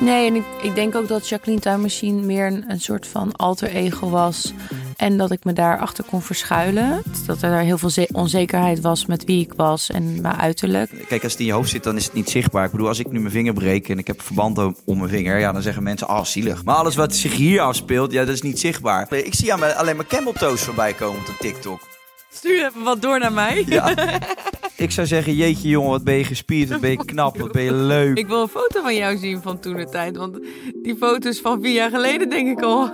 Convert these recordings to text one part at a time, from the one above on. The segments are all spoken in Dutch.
Nee, en ik, ik denk ook dat Jacqueline Time Machine meer een, een soort van alter ego was. En dat ik me daarachter kon verschuilen. Dat er heel veel ze- onzekerheid was met wie ik was en mijn uiterlijk. Kijk, als het in je hoofd zit, dan is het niet zichtbaar. Ik bedoel, als ik nu mijn vinger breek en ik heb verband om mijn vinger, ja, dan zeggen mensen, ah, zielig. Maar alles wat zich hier afspeelt, ja, dat is niet zichtbaar. Ik zie alleen maar camel toes voorbij komen op TikTok. Stuur even wat door naar mij. Ja. ik zou zeggen, jeetje jongen, wat ben je gespierd, wat ben je knap, wat ben je leuk. Ik wil een foto van jou zien van toen de tijd. Want die foto's van vier jaar geleden denk ik al.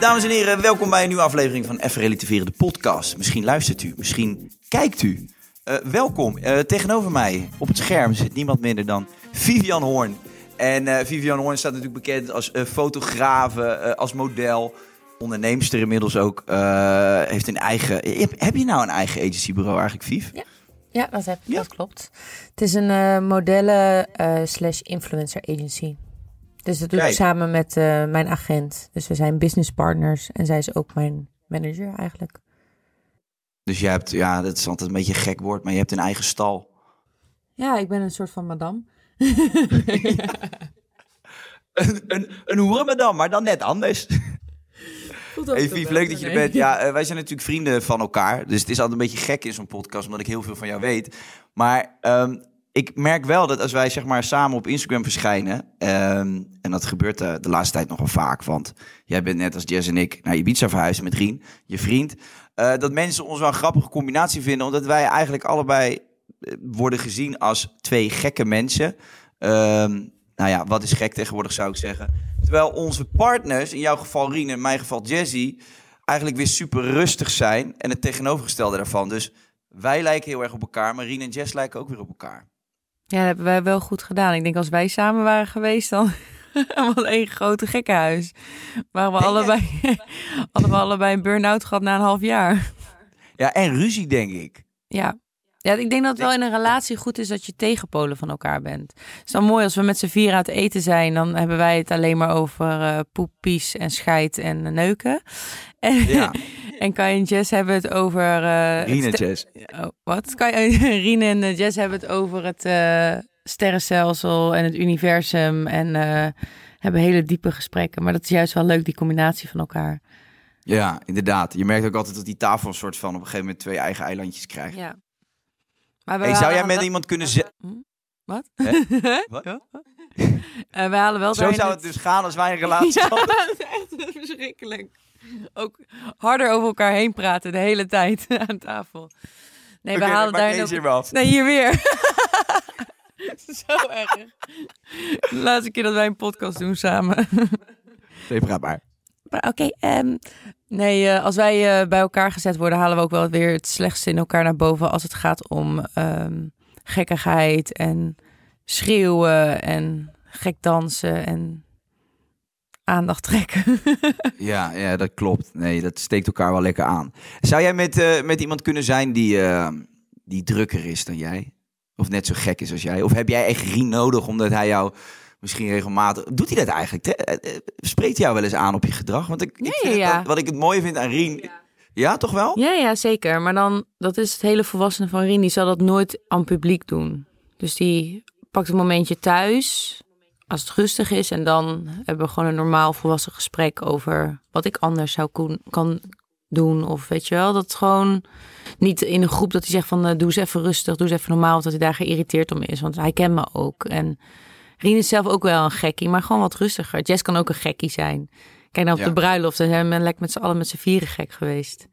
Dames en heren, welkom bij een nieuwe aflevering van Even Relativeren, de podcast. Misschien luistert u, misschien kijkt u. Eh, welkom. Eh, tegenover mij op het scherm zit niemand minder dan Vivian Hoorn. En eh, Vivian Hoorn staat natuurlijk bekend als eh, fotografe, eh, als model, onderneemster inmiddels ook. eh, heeft een eigen. Heb, heb je nou een eigen agencybureau eigenlijk, Viv? Ja, dat, heb, Ja. dat klopt. Het is een eh, modellen slash influencer agency. Dus dat doe ik Kijk. samen met eh, mijn agent. Dus we zijn business partners. En zij is ook mijn manager eigenlijk. Dus je hebt, ja, dat is altijd een beetje een gek woord, maar je hebt een eigen stal. Ja, ik ben een soort van madame. Een, een, een hoerenmadam, maar dan net anders. Hey Vief, leuk dat je er bent. Ja, eh, wij zijn natuurlijk vrienden van elkaar. Dus het is altijd een beetje gek in zo'n podcast, omdat ik heel veel van jou weet. Maar ehm, ik merk wel dat als wij zeg maar samen op Instagram verschijnen... ehm, en dat gebeurt eh, de laatste tijd nogal vaak... want jij bent net als Jess en ik naar Ibiza verhuisd met Rien, je vriend... eh, dat mensen ons wel een grappige combinatie vinden... omdat wij eigenlijk allebei worden gezien als twee gekke mensen... Ehm, nou ja, wat is gek tegenwoordig zou ik zeggen. Terwijl onze partners, in jouw geval Rien, in mijn geval Jessie, eigenlijk weer super rustig zijn en het tegenovergestelde daarvan. Dus wij lijken heel erg op elkaar, maar Rien en Jess lijken ook weer op elkaar. Ja, dat hebben wij wel goed gedaan. Ik denk als wij samen waren geweest, dan was één grote gekkenhuis. Waren we allebei, we allebei een burn-out gehad na een half jaar. Ja, en ruzie denk ik. Ja. Ja, ik denk dat het wel in een relatie goed is dat je tegenpolen van elkaar bent. Het is dan mooi als we met z'n vier aan het eten zijn, dan hebben wij het alleen maar over eh poep, pies en scheid en neuken. En, Ja. en Kai en Jess hebben het over... Rien en Jess. Oh, wat? Kai, Rien en eh, Jess hebben het over het sterrenstelsel en het universum en hebben hele diepe gesprekken. Maar dat is juist wel leuk, die combinatie van elkaar. Ja, inderdaad. Je merkt ook altijd dat die tafel een soort van op een gegeven moment twee eigen eilandjes krijgt. Ja. Maar we Hey, zou jij met iemand kunnen zeggen... Hm? Wat? Hè? Wat? Eh, we halen wel Zo zou het dus gaan als wij een relatie Ja, hadden. dat is echt verschrikkelijk. Ook harder over elkaar heen praten de hele tijd aan tafel. Nee, we halen eens ook... hier. Nee, hier weer. Zo erg. De laatste keer dat wij een podcast doen samen. Nee, praat maar. Maar oké, ehm, nee, eh, als wij eh, bij elkaar gezet worden, halen we ook wel weer het slechtste in elkaar naar boven als het gaat om ehm, gekkigheid en schreeuwen en gek dansen en aandacht trekken. Ja, ja, dat klopt. Nee, dat steekt elkaar wel lekker aan. Zou jij met, eh, met iemand kunnen zijn die, eh, die drukker is dan jij? Of net zo gek is als jij? Of heb jij echt Rien nodig omdat hij jou misschien regelmatig... Doet hij dat eigenlijk? Eh, eh, Spreekt hij jou wel eens aan op je gedrag? Want ik, ik Ja, ja. wel- wat ik het mooie vind aan Rien... Ja, toch wel? Ja, ja, zeker. Maar dan, dat is het hele volwassene van Rien. Die zal dat nooit aan publiek doen. Dus die pakt een momentje thuis, als het rustig is. En dan hebben we gewoon een normaal volwassen gesprek over wat ik anders zou kon, kan doen. Of weet je wel, dat gewoon niet in een groep dat hij zegt van eh, doe eens even rustig, doe eens even normaal. Of dat hij daar geïrriteerd om is. Want hij kent me ook. En Rien is zelf ook wel een gekkie, maar gewoon wat rustiger. Jess kan ook een gekkie zijn. Kijk nou op de bruiloft, dan zijn we lekker met z'n allen met z'n vieren gek geweest.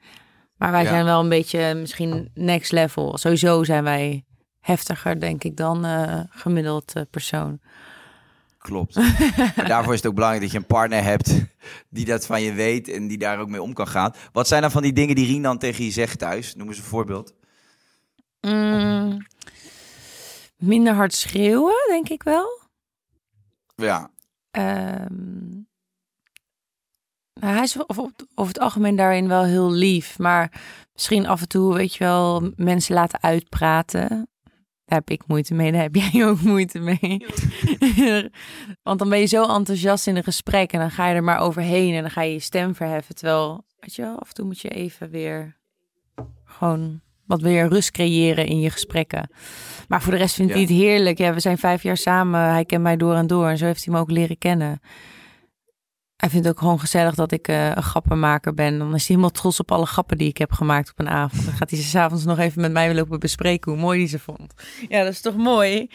Maar wij zijn wel een beetje misschien next level. Sowieso zijn wij heftiger, denk ik, dan uh, gemiddeld uh, persoon. Klopt. maar daarvoor is het ook belangrijk dat je een partner hebt die dat van je weet en die daar ook mee om kan gaan. Wat zijn dan van die dingen die Rien dan tegen je zegt thuis? Noem eens een voorbeeld. Mm, minder hard schreeuwen, denk ik wel. Ja. Um, hij is over, over het algemeen daarin wel heel lief. Maar misschien af en toe, weet je wel, mensen laten uitpraten. Daar heb ik moeite mee, daar heb jij ook moeite mee. Want dan ben je zo enthousiast in een gesprek en dan ga je er maar overheen en dan ga je je stem verheffen. Terwijl, weet je wel, af en toe moet je even weer gewoon wat weer rust creëren in je gesprekken. Maar voor de rest vind ik het heerlijk. Ja, we zijn vijf jaar samen. Hij kent mij door en door en zo heeft hij me ook leren kennen. Hij vindt het ook gewoon gezellig dat ik uh, een grappenmaker ben. Dan is hij helemaal trots op alle grappen die ik heb gemaakt op een avond. Dan gaat hij ze s'avonds nog even met mij lopen bespreken hoe mooi hij ze vond. Ja, dat is toch mooi?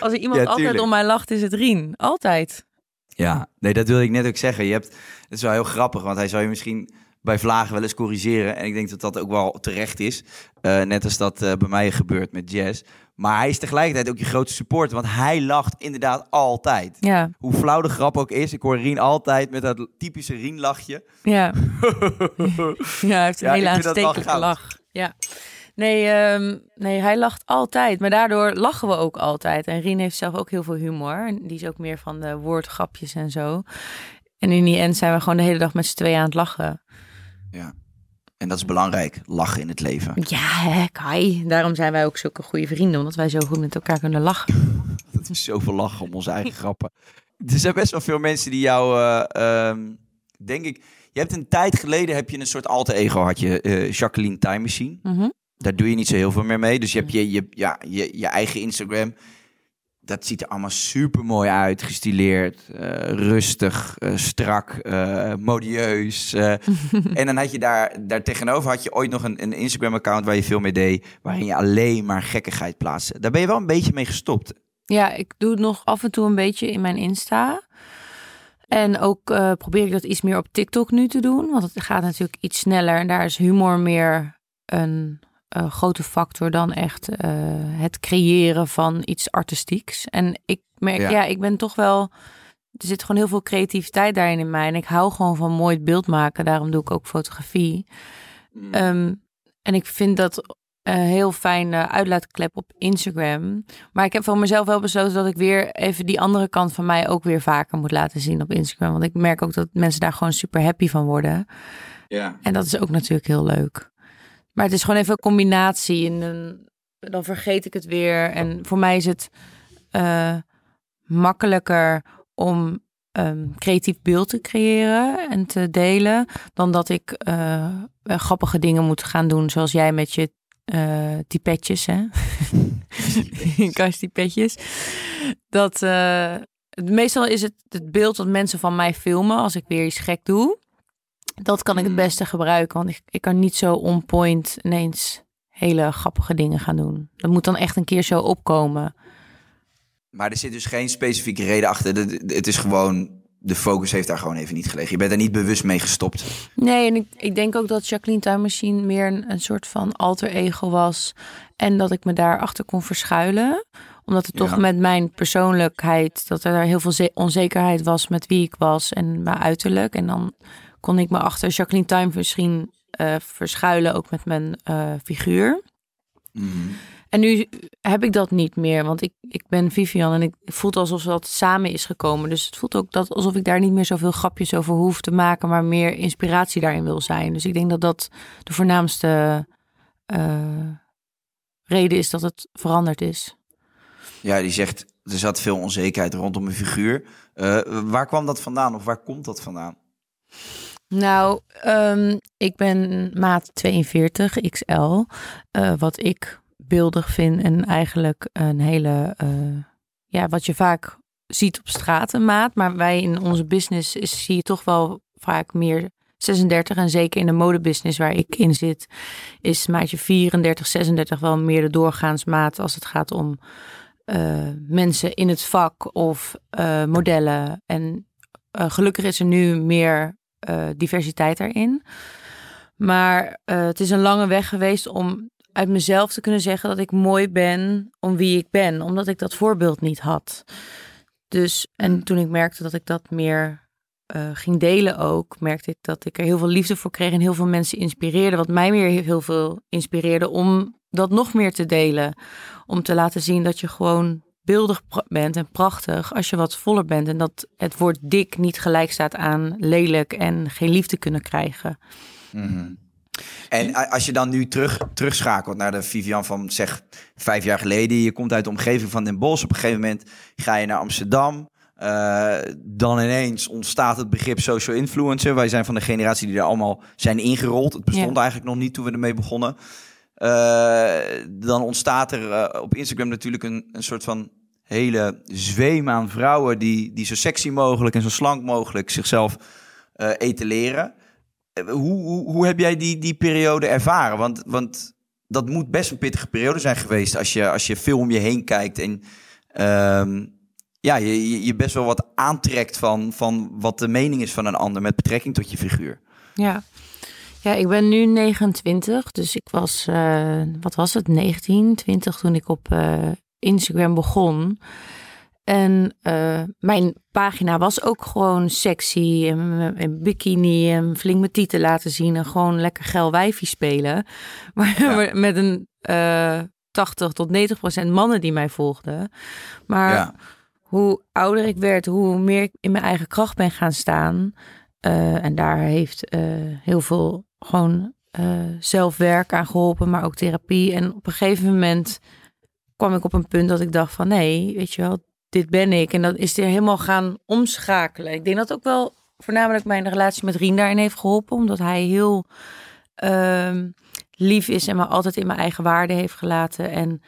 Als er iemand altijd om mij lacht, is het Rien. Altijd. Ja, nee, dat wilde ik net ook zeggen. Je hebt, het is wel heel grappig, want hij zou je misschien bij vlagen wel eens corrigeren. En ik denk dat dat ook wel terecht is. Uh, net als dat uh, bij mij gebeurt met Jazz. Maar hij is tegelijkertijd ook je grootste supporter. Want hij lacht inderdaad altijd. Ja. Hoe flauw de grap ook is. Ik hoor Rien altijd met dat typische Rien-lachje. Ja. ja, hij heeft een ja, hele aanstekelijke lach. Ja. Nee, um, nee, hij lacht altijd. Maar daardoor lachen we ook altijd. En Rien heeft zelf ook heel veel humor. En die is ook meer van de woordgrapjes en zo. En in die end zijn we gewoon de hele dag met z'n tweeën aan het lachen. Ja. En dat is belangrijk, lachen in het leven. Ja, hè, Kai. Daarom zijn wij ook zulke goede vrienden, omdat wij zo goed met elkaar kunnen lachen. dat is zoveel lachen om onze eigen grappen. Er zijn best wel veel mensen die jou, uh, denk ik... Je hebt een tijd geleden, heb je een soort alter ego, had je uh, Jacqueline Time Machine. Mm Daar doe je niet zo heel veel meer mee. Dus je hebt je, je, ja, je, je eigen Instagram dat ziet er allemaal super mooi uit. Gestileerd, uh, rustig, uh, strak, uh, modieus. en dan had je daar, daar tegenover had je ooit nog een, een Instagram-account waar je veel mee deed. Waarin je alleen maar gekkigheid plaatste. Daar ben je wel een beetje mee gestopt. Ja, ik doe het nog af en toe een beetje in mijn Insta. En ook probeer ik dat iets meer op TikTok nu te doen. Want het gaat natuurlijk iets sneller. En daar is humor meer een uh, grote factor dan echt uh, het creëren van iets artistieks. En ik merk, ja. ik ben toch wel. Er zit gewoon heel veel creativiteit daarin in mij. En ik hou gewoon van mooi beeld maken. Daarom doe ik ook fotografie. Mm. Um, en ik vind dat een heel fijne uitlaatklep op Instagram. Maar ik heb van mezelf wel besloten dat ik weer even die andere kant van mij ook weer vaker moet laten zien op Instagram. Want ik merk ook dat mensen daar gewoon super happy van worden. Ja. En dat is ook natuurlijk heel leuk. Maar het is gewoon even een combinatie. En dan vergeet ik het weer. En voor mij is het uh, makkelijker om um, creatief beeld te creëren en te delen. Dan dat ik uh, grappige dingen moet gaan doen. Zoals jij met je uh, tipetjes, hè? Dat meestal is het het beeld dat mensen van mij filmen als ik weer iets gek doe. Dat kan ik het mm. beste gebruiken, want ik, ik kan niet zo on point ineens hele grappige dingen gaan doen. Dat moet dan echt een keer zo opkomen. Maar er zit dus geen specifieke reden achter. Het is gewoon, de focus heeft daar gewoon even niet gelegen. Je bent er niet bewust mee gestopt. Nee, en ik, ik denk ook dat Jacqueline Time Machine meer een, een soort van alter ego was. En dat ik me daarachter kon verschuilen omdat het toch met mijn persoonlijkheid, dat er daar heel veel onzekerheid was met wie ik was en mijn uiterlijk. En dan kon ik me achter Jacqueline Time misschien uh, verschuilen, ook met mijn uh, figuur. Mm. En nu heb ik dat niet meer, want ik, ik ben Vivian en ik voelt alsof dat samen is gekomen. Dus het voelt ook dat alsof ik daar niet meer zoveel grapjes over hoef te maken, maar meer inspiratie daarin wil zijn. Dus ik denk dat dat de voornaamste uh, reden is dat het veranderd is. Ja, die zegt er zat veel onzekerheid rondom mijn figuur. waar kwam dat vandaan of waar komt dat vandaan? Nou, um, ik ben maat 42 XL. Uh, wat ik beeldig vind en eigenlijk een hele, uh, ja, wat je vaak ziet op straat een maat. Maar wij in onze business is, zie je toch wel vaak meer 36. En zeker in de modebusiness waar ik in zit, is maatje 34, 36 wel meer de doorgaansmaat als het gaat om mensen in het vak of modellen. En gelukkig is er nu meer diversiteit erin. Maar het is een lange weg geweest om uit mezelf te kunnen zeggen dat ik mooi ben om wie ik ben, omdat ik dat voorbeeld niet had. Dus, en toen ik merkte dat ik dat meer uh, ging delen ook, merkte ik dat ik er heel veel liefde voor kreeg en heel veel mensen inspireerde. Wat mij weer heel veel inspireerde om dat nog meer te delen. Om te laten zien dat je gewoon beeldig bent en prachtig als je wat voller bent. En dat het woord dik niet gelijk staat aan lelijk en geen liefde kunnen krijgen. Mm En als je dan nu terug, terugschakelt naar de Vivian van zeg vijf jaar geleden. Je komt uit de omgeving van Den Bosch. Op een gegeven moment ga je naar Amsterdam. Uh, dan ineens ontstaat het begrip social influencer. Wij zijn van de generatie die er allemaal zijn ingerold. Het bestond eigenlijk nog niet toen we ermee begonnen. Uh, dan ontstaat er uh, op Instagram natuurlijk een, een soort van hele zweem aan vrouwen die, die zo sexy mogelijk en zo slank mogelijk zichzelf etaleren. Hoe, hoe, hoe heb jij die, die periode ervaren? Want, want dat moet best een pittige periode zijn geweest als je, als je veel om je heen kijkt en uh, ja, je, je best wel wat aantrekt van, van wat de mening is van een ander met betrekking tot je figuur. Ja, ja ik ben nu 29, dus ik was, uh, wat was het, 19, 20 toen ik op uh, Instagram begon. En uh, mijn pagina was ook gewoon sexy en, en bikini en flink mijn tieten laten zien en gewoon lekker geil wijfie spelen. Maar ja. met een uh, 80 tot 90 procent mannen die mij volgden. Maar ja hoe ouder ik werd, hoe meer ik in mijn eigen kracht ben gaan staan. Uh, en daar heeft uh, heel veel gewoon uh, zelfwerk aan geholpen, maar ook therapie. En op een gegeven moment kwam ik op een punt dat ik dacht van nee, weet je wel, dit ben ik. En dat is er helemaal gaan omschakelen. Ik denk dat ook wel voornamelijk mijn relatie met Rien daarin heeft geholpen, omdat hij heel ehm, lief is en me altijd in mijn eigen waarde heeft gelaten. En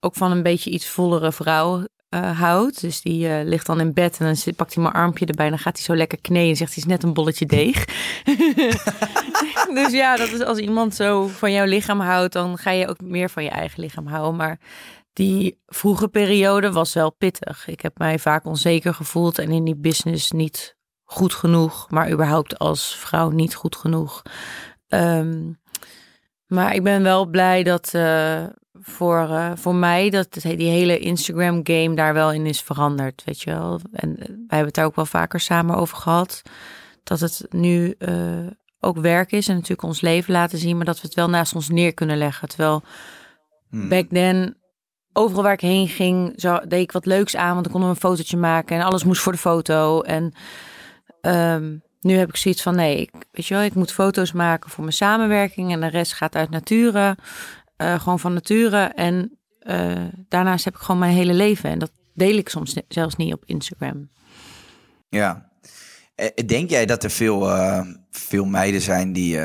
ook van een beetje iets vollere vrouw uh, houdt. Dus die uh, ligt dan in bed en dan zit, pakt hij mijn armpje erbij. En dan gaat hij zo lekker kneden en zegt hij is net een bolletje deeg. dus ja, dat is als iemand zo van jouw lichaam houdt, dan ga je ook meer van je eigen lichaam houden. Maar die vroege periode was wel pittig. Ik heb mij vaak onzeker gevoeld en in die business niet goed genoeg, maar überhaupt als vrouw niet goed genoeg. Um, maar ik ben wel blij dat uh, voor, uh, voor mij dat die hele Instagram game daar wel in is veranderd, weet je wel. En wij hebben het daar ook wel vaker samen over gehad. Dat het nu uh, ook werk is en natuurlijk ons leven laten zien, maar dat we het wel naast ons neer kunnen leggen. Terwijl hmm. back then overal waar ik heen ging, zo, deed ik wat leuks aan, want dan konden we een fotootje maken en alles moest voor de foto. En um, nu heb ik zoiets van nee, ik, weet je wel, ik moet foto's maken voor mijn samenwerking en de rest gaat uit nature, uh, gewoon van nature. En uh, daarnaast heb ik gewoon mijn hele leven en dat deel ik soms zelfs niet op Instagram. Ja, eh, denk jij dat er veel, veel meiden zijn die,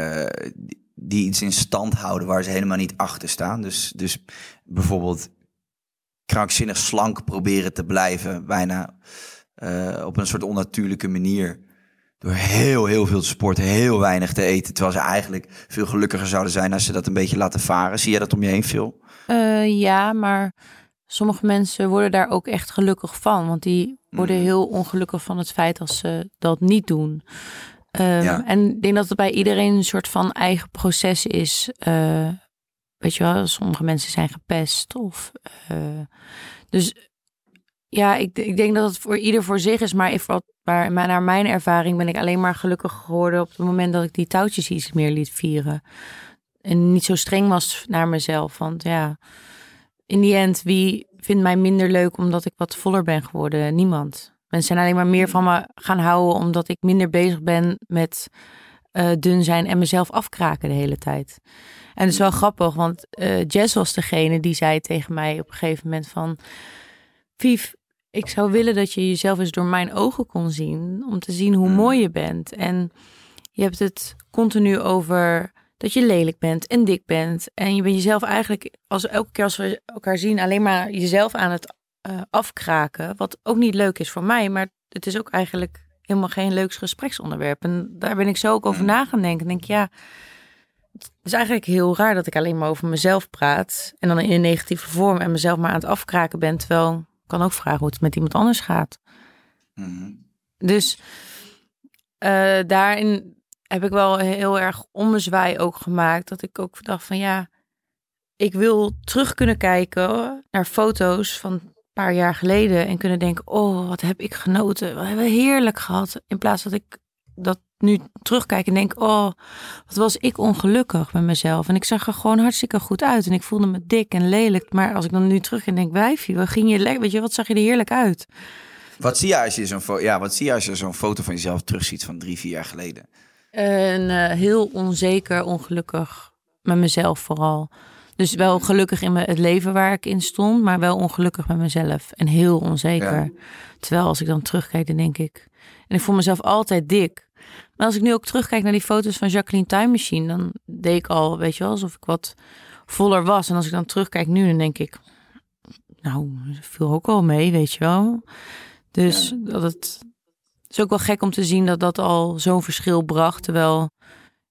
die iets in stand houden waar ze helemaal niet achter staan? Dus, dus bijvoorbeeld krankzinnig slank proberen te blijven, bijna op een soort onnatuurlijke manier door heel, heel veel te sporten, heel weinig te eten. Terwijl ze eigenlijk veel gelukkiger zouden zijn als ze dat een beetje laten varen. Zie jij dat om je heen veel? Uh, ja, maar sommige mensen worden daar ook echt gelukkig van. Want die worden mm. heel ongelukkig van het feit als ze dat niet doen. Um, ja. En ik denk dat het bij iedereen een soort van eigen proces is. Uh, weet je wel, sommige mensen zijn gepest. Of, uh, dus ja, ik, ik denk dat het voor ieder voor zich is. Maar, naar mijn ervaring ben ik alleen maar gelukkig geworden op het moment dat ik die touwtjes iets meer liet vieren. En niet zo streng was naar mezelf. Want ja, in die end, wie vindt mij minder leuk omdat ik wat voller ben geworden? Niemand. Mensen zijn alleen maar meer van me gaan houden omdat ik minder bezig ben met uh, dun zijn en mezelf afkraken de hele tijd. En het is wel grappig, want uh, Jess was degene die zei tegen mij op een gegeven moment van... Vief, ik zou willen dat je jezelf eens door mijn ogen kon zien. Om te zien hoe mm. mooi je bent. En je hebt het continu over dat je lelijk bent en dik bent. En je bent jezelf eigenlijk, als elke keer als we elkaar zien, alleen maar jezelf aan het uh, afkraken. Wat ook niet leuk is voor mij, maar het is ook eigenlijk helemaal geen leuks gespreksonderwerp. En daar ben ik zo ook over mm. na gaan denken. Denk ja, het is eigenlijk heel raar dat ik alleen maar over mezelf praat. En dan in een negatieve vorm en mezelf maar aan het afkraken ben. Terwijl ik kan ook vragen hoe het met iemand anders gaat. Mhm. Dus uh, daarin heb ik wel heel erg ommezwaai ook gemaakt. Dat ik ook dacht van ja, ik wil terug kunnen kijken naar foto's van een paar jaar geleden. En kunnen denken, oh wat heb ik genoten. We hebben heerlijk gehad. In plaats dat ik dat nu terugkijk en denk, oh, wat was ik ongelukkig met mezelf. En ik zag er gewoon hartstikke goed uit. En ik voelde me dik en lelijk. Maar als ik dan nu terug en denk, wijfje, wat ging je lekker, weet je, wat zag je er heerlijk uit. Wat zie je als je zo'n ja, wat zie je als je zo'n foto van jezelf terugziet van drie, vier jaar geleden? En uh, heel onzeker, ongelukkig met mezelf vooral. Dus wel gelukkig in het leven waar ik in stond, maar wel ongelukkig met mezelf en heel onzeker. Terwijl als ik dan terugkijk, dan denk ik. En ik voel mezelf altijd dik. Maar als ik nu ook terugkijk naar die foto's van Jacqueline Time Machine, dan deed ik al, weet je wel, alsof ik wat voller was. En als ik dan terugkijk nu, dan denk ik, nou, viel ook al mee, weet je wel. Dus dat het, is ook wel gek om te zien dat dat al zo'n verschil bracht. Terwijl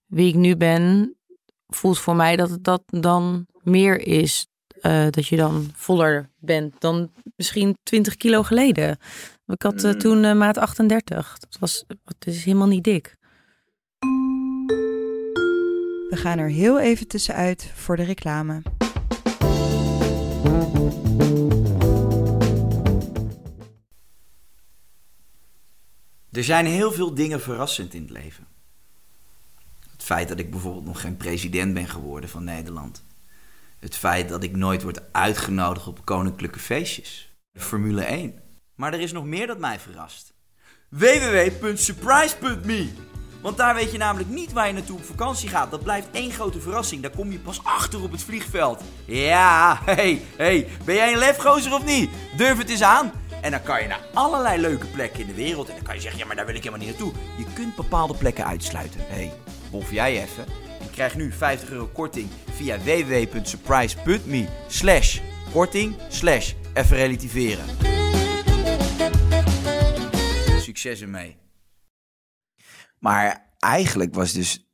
wie ik nu ben, voelt voor mij dat het dat dan meer is. Uh, dat je dan voller bent dan misschien 20 kilo geleden. Ik had uh, toen uh, maat 38. Dat was, dat is helemaal niet dik. Gaan er heel even tussenuit voor de reclame. Er zijn heel veel dingen verrassend in het leven. Het feit dat ik bijvoorbeeld nog geen president ben geworden van Nederland. Het feit dat ik nooit word uitgenodigd op koninklijke feestjes. De Formule 1. Maar er is nog meer dat mij verrast. www.surprise.me Want daar weet je namelijk niet waar je naartoe op vakantie gaat. Dat blijft één grote verrassing. Daar kom je pas achter op het vliegveld. Ja, hey, hey, ben jij een lefgozer of niet? Durf het eens aan. En dan kan je naar allerlei leuke plekken in de wereld. En dan kan je zeggen, ja, maar daar wil ik helemaal niet naartoe. Je kunt bepaalde plekken uitsluiten. Hé, hey, jij even. Je krijgt nu 50 euro korting via www.surprise.me slash korting slash even relativeren. Succes ermee. Maar eigenlijk was dus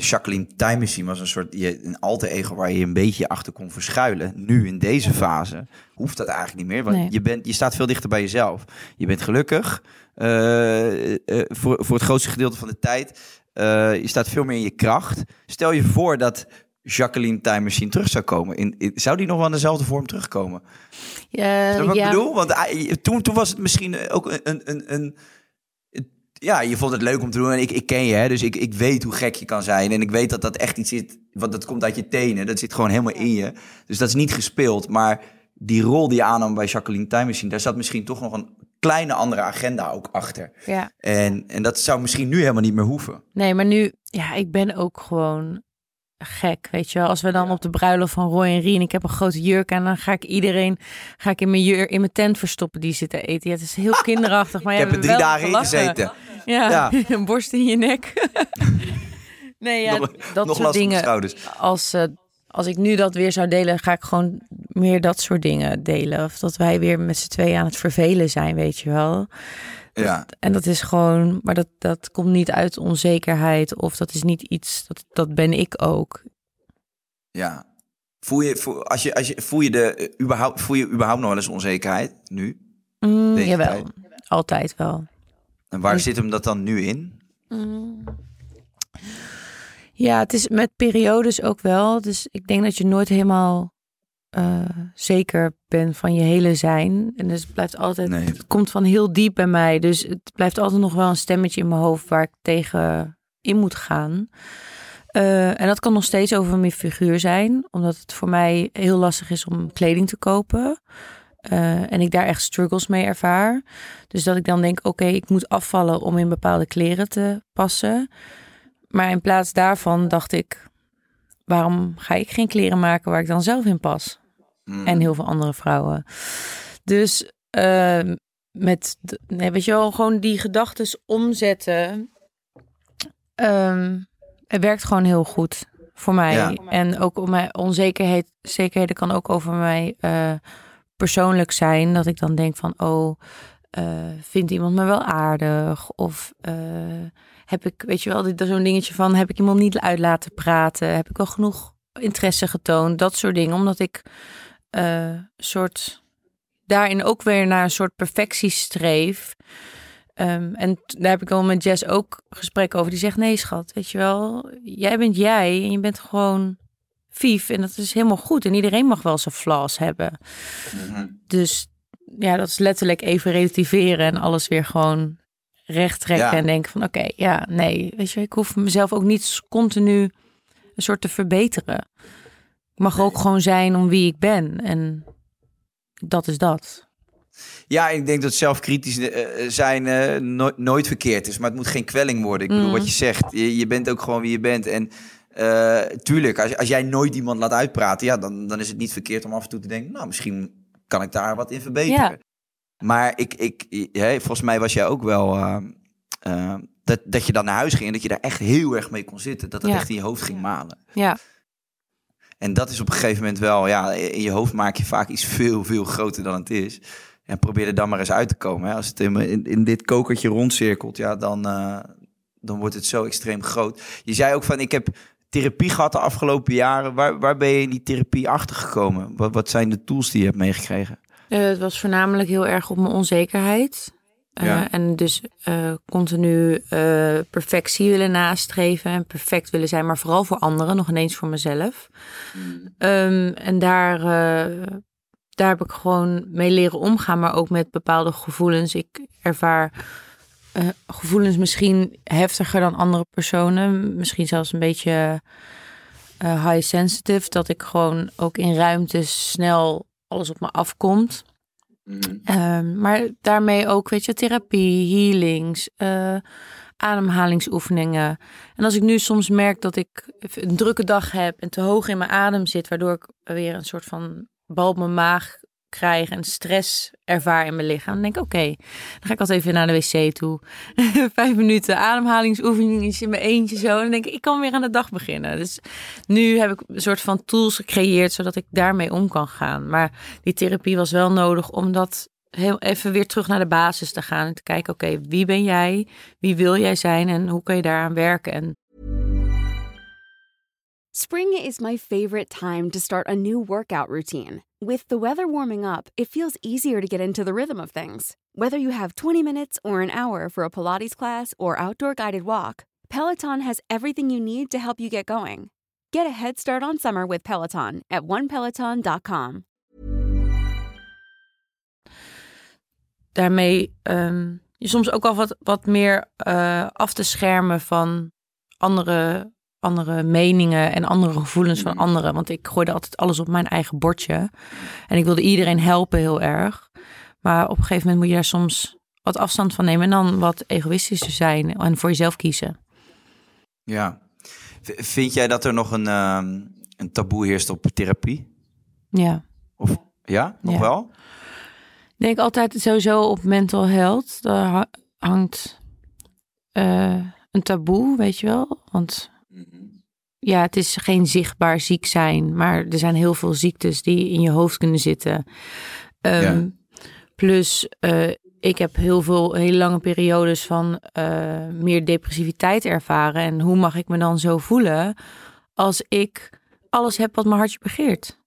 Jacqueline Time Machine was een soort je, een alter ego waar je een beetje achter kon verschuilen. Nu in deze fase hoeft dat eigenlijk niet meer, want je, bent, je staat veel dichter bij jezelf. Je bent gelukkig uh, uh, voor, voor het grootste gedeelte van de tijd. Uh, je staat veel meer in je kracht. Stel je voor dat Jacqueline Time Machine terug zou komen. In, zou die nog wel in dezelfde vorm terugkomen? Ja, wat ja. ik bedoel? Want toen, toen was het misschien ook een, een, een ja, je vond het leuk om te doen. En ik, ik ken je, hè, dus ik, ik weet hoe gek je kan zijn. En ik weet dat dat echt iets zit, want dat komt uit je tenen. Dat zit gewoon helemaal in je. Dus dat is niet gespeeld. Maar die rol die je aannam bij Jacqueline Time Machine, daar zat misschien toch nog een kleine andere agenda ook achter. Ja. En, en dat zou misschien nu helemaal niet meer hoeven. Nee, maar nu, ja, ik ben ook gewoon gek, weet je wel. Als we dan op de bruiloft van Roy en Rien, ik heb een grote jurk en dan ga ik iedereen, ga ik in mijn jurk, in mijn tent verstoppen die zitten eten. Ja, het is heel kinderachtig, maar ik heb er drie dagen in gezeten. Ja, een borst in je nek. nee, ja, dat soort dingen. Als, uh, als ik nu dat weer zou delen, ga ik gewoon meer dat soort dingen delen. Of dat wij weer met z'n tweeën aan het vervelen zijn, weet je wel. Ja. En dat is gewoon, maar dat, dat komt niet uit onzekerheid of dat is niet iets, dat, dat ben ik ook. Ja. Voel je, voel, als je, als je, voel, je de, überhaupt, voel je überhaupt nog wel eens onzekerheid nu? Mm, jawel, altijd wel. En waar zit hem dat dan nu in? Mm. Ja, het is met periodes ook wel. Dus ik denk dat je nooit helemaal uh, zeker ben van je hele zijn. En dus het blijft altijd, nee. het komt van heel diep bij mij. Dus het blijft altijd nog wel een stemmetje in mijn hoofd waar ik tegen in moet gaan. Uh, en dat kan nog steeds over mijn figuur zijn, omdat het voor mij heel lastig is om kleding te kopen. Uh, en ik daar echt struggles mee ervaar. Dus dat ik dan denk: oké, ik moet afvallen om in bepaalde kleren te passen. Maar in plaats daarvan dacht ik: waarom ga ik geen kleren maken waar ik dan zelf in pas? Mm. En heel veel andere vrouwen. Dus uh, met, nee, weet je wel, gewoon die gedachten omzetten. Um, het werkt gewoon heel goed voor mij. Ja. En ook om mijn onzekerheid, zekerheden kan ook over mij uh, persoonlijk zijn. Dat ik dan denk van, oh, vindt iemand me wel aardig? Of heb ik, weet je wel, zo'n dingetje van, heb ik iemand niet uit laten praten? Heb ik wel genoeg interesse getoond? Dat soort dingen, omdat ik een soort daarin ook weer naar een soort perfectie streef. Ehm, en daar heb ik al met Jess ook gesprek over. Die zegt: Nee, schat, weet je wel, jij bent jij en je bent gewoon vief. En dat is helemaal goed. En iedereen mag wel zijn flaws hebben. Mhm. Dus ja, dat is letterlijk even relativeren en alles weer gewoon recht trekken. En denken: van oké, ja, nee, weet je, ik hoef mezelf ook niet continu een soort te verbeteren. Ik mag ook gewoon zijn om wie ik ben. En dat is dat. Ja, ik denk dat zelfkritisch uh, zijn uh, nooit verkeerd is. Maar het moet geen kwelling worden. Ik bedoel, mm. wat je zegt. Je, je, bent ook gewoon wie je bent. En uh, tuurlijk, als, als jij nooit iemand laat uitpraten... Ja, dan, dan is het niet verkeerd om af en toe te denken... Nou, misschien kan ik daar wat in verbeteren. Maar ik, ik, volgens mij was jij ook wel... dat, dat je dan naar huis ging en dat je daar echt heel erg mee kon zitten. Dat het echt in je hoofd ging malen. Ja. En dat is op een gegeven moment wel, ja, in je hoofd maak je vaak iets veel, veel groter dan het is. En probeer er dan maar eens uit te komen. Hè. Als het in, in, dit kokertje rondcirkelt, ja, dan, uh, dan wordt het zo extreem groot. Je zei ook van, ik heb therapie gehad de afgelopen jaren. Waar, waar ben je in die therapie achter gekomen? Wat, wat zijn de tools die je hebt meegekregen? Uh, het was voornamelijk heel erg op mijn onzekerheid. Uh, En dus uh, continu uh, perfectie willen nastreven en perfect willen zijn, maar vooral voor anderen, nog ineens voor mezelf. Mm. Um, en daar daar heb ik gewoon mee leren omgaan, maar ook met bepaalde gevoelens. Ik ervaar uh, gevoelens misschien heftiger dan andere personen. Misschien zelfs een beetje uh, high sensitive. Dat ik gewoon ook in ruimtes snel alles op me afkomt. Mm. Uh, maar daarmee ook, weet je, therapie, healings, uh, ademhalingsoefeningen. En als ik nu soms merk dat ik een drukke dag heb en te hoog in mijn adem zit, waardoor ik weer een soort van bal op mijn maag krijg en stress ervaar in mijn lichaam. Dan denk ik, oké, dan ga ik altijd even naar de wc toe. Vijf minuten ademhalingsoefeningen in mijn eentje zo. En dan denk ik, ik kan weer aan de dag beginnen. Dus nu heb ik een soort van tools gecreëerd, zodat ik daarmee om kan gaan. Maar die therapie was wel nodig om dat heel even weer terug naar de basis te gaan. En te kijken, oké, wie ben jij? Wie wil jij zijn? En hoe kun je daaraan werken? En Spring is my favorite time to start a new workout routine. With the weather warming up, it feels easier to get into the rhythm of things. Whether you have 20 minutes or an hour for a Pilates class or outdoor guided walk, Peloton has everything you need to help you get going. Get a head start on summer with Peloton at onepeloton.com. Daarmee um, je soms ook al wat, wat meer uh, af te schermen van andere andere meningen en andere gevoelens van mm. anderen. Want ik gooide altijd alles op mijn eigen bordje. En ik wilde iedereen helpen heel erg. Maar op een gegeven moment moet je daar soms wat afstand van nemen. En dan wat egoïstischer zijn en voor jezelf kiezen. Ja. Vind jij dat er nog een, uh, een taboe heerst op therapie? Ja. Of ja, nog wel? Ik denk altijd sowieso op mental health. Daar hangt uh, een taboe, weet je wel. Want ja, het is geen zichtbaar ziek zijn, maar er zijn heel veel ziektes die in je hoofd kunnen zitten. Ehm, plus, uh, ik heb heel veel hele lange periodes van uh, meer depressiviteit ervaren. En hoe mag ik me dan zo voelen als ik alles heb wat mijn hartje begeert?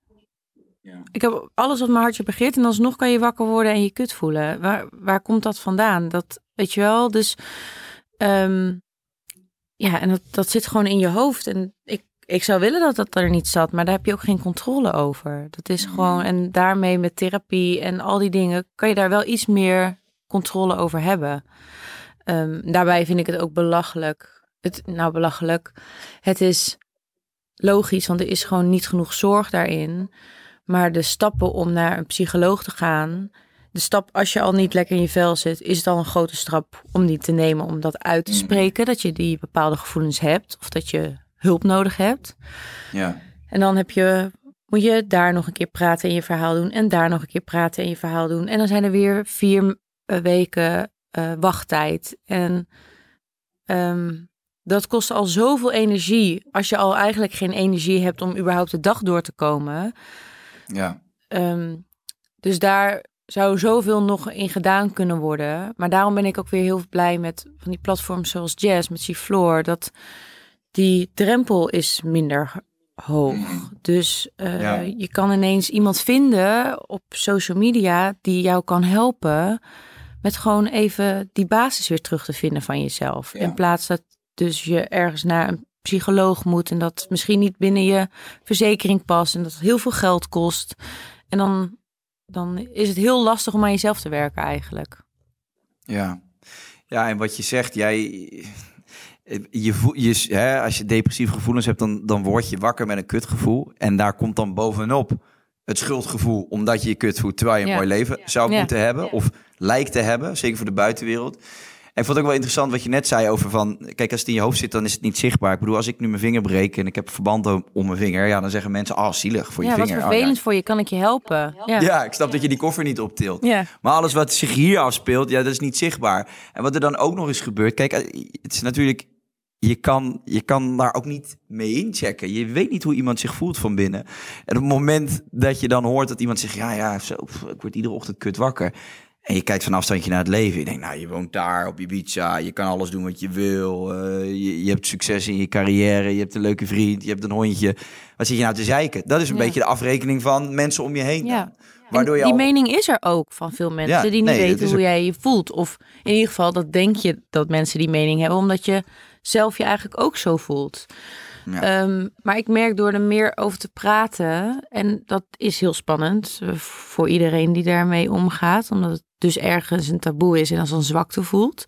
Ja. Ik heb alles wat mijn hartje begeert en alsnog kan je wakker worden en je kut voelen. Waar, waar komt dat vandaan? Dat weet je wel. Dus um, ja, en dat, dat zit gewoon in je hoofd. En ik, ik zou willen dat dat er niet zat, maar daar heb je ook geen controle over. Dat is gewoon, en daarmee met therapie en al die dingen, kan je daar wel iets meer controle over hebben. Um, daarbij vind ik het ook belachelijk. Het, nou, belachelijk. Het is logisch, want er is gewoon niet genoeg zorg daarin. Maar de stappen om naar een psycholoog te gaan, de stap als je al niet lekker in je vel zit, is het al een grote stap om die te nemen, om dat uit te mm. spreken, dat je die bepaalde gevoelens hebt of dat je hulp nodig hebt. Ja. En dan heb je, moet je daar nog een keer praten in je verhaal doen en daar nog een keer praten in je verhaal doen. En dan zijn er weer vier eh, weken uh, wachttijd. En um, dat kost al zoveel energie als je al eigenlijk geen energie hebt om überhaupt de dag door te komen. Ja. Um, dus daar zou zoveel nog in gedaan kunnen worden. Maar daarom ben ik ook weer heel blij met van die platforms zoals Jazz, met Floor, dat die drempel is minder hoog. Mm. Dus uh, je kan ineens iemand vinden op social media die jou kan helpen met gewoon even die basis weer terug te vinden van jezelf. In plaats dat dus je ergens naar een psycholoog moet en dat misschien niet binnen je verzekering past en dat het heel veel geld kost. En dan, dan is het heel lastig om aan jezelf te werken eigenlijk. Ja, ja en wat je zegt, jij, je, voel, je, hè, als je depressieve gevoelens hebt, dan, dan word je wakker met een kutgevoel. En daar komt dan bovenop het schuldgevoel, omdat je je kut voelt, terwijl je een mooi leven zou moeten hebben. Of lijkt te hebben, zeker voor de buitenwereld. En ik vond het ook wel interessant wat je net zei over van... Kijk, als het in je hoofd zit, dan is het niet zichtbaar. Ik bedoel, als ik nu mijn vinger breek en ik heb verband om mijn vinger... Ja, dan zeggen mensen, ah, oh, zielig voor je vinger. Ja, wat vervelend voor je, kan ik je helpen? Ja, ja ik snap dat je die koffer niet optilt. Ja. Maar alles wat zich hier afspeelt, ja, dat is niet zichtbaar. En wat er dan ook nog eens gebeurt... Kijk, het is natuurlijk je kan, je kan daar ook niet mee inchecken. Je weet niet hoe iemand zich voelt van binnen. En op het moment dat je dan hoort dat iemand zegt... ja, ja, zo, ik word iedere ochtend kut wakker... En je kijkt van afstandje naar het leven. Je denkt, nou, je woont daar op Ibiza. Je kan alles doen wat je wil. Uh, je, je, hebt succes in je carrière. Je hebt een leuke vriend. Je hebt een hondje. Wat zit je nou te zeiken? Dat is een beetje de afrekening van mensen om je heen. Ja. Waardoor je die mening is er ook van veel mensen die niet weten hoe jij je voelt. Of in ieder geval, dat denk je dat mensen die mening hebben. Omdat je zelf je eigenlijk ook zo voelt. Ehm, maar ik merk door er meer over te praten, en dat is heel spannend eh, voor iedereen die daarmee omgaat, omdat het dus ergens een taboe is en als een zwakte voelt.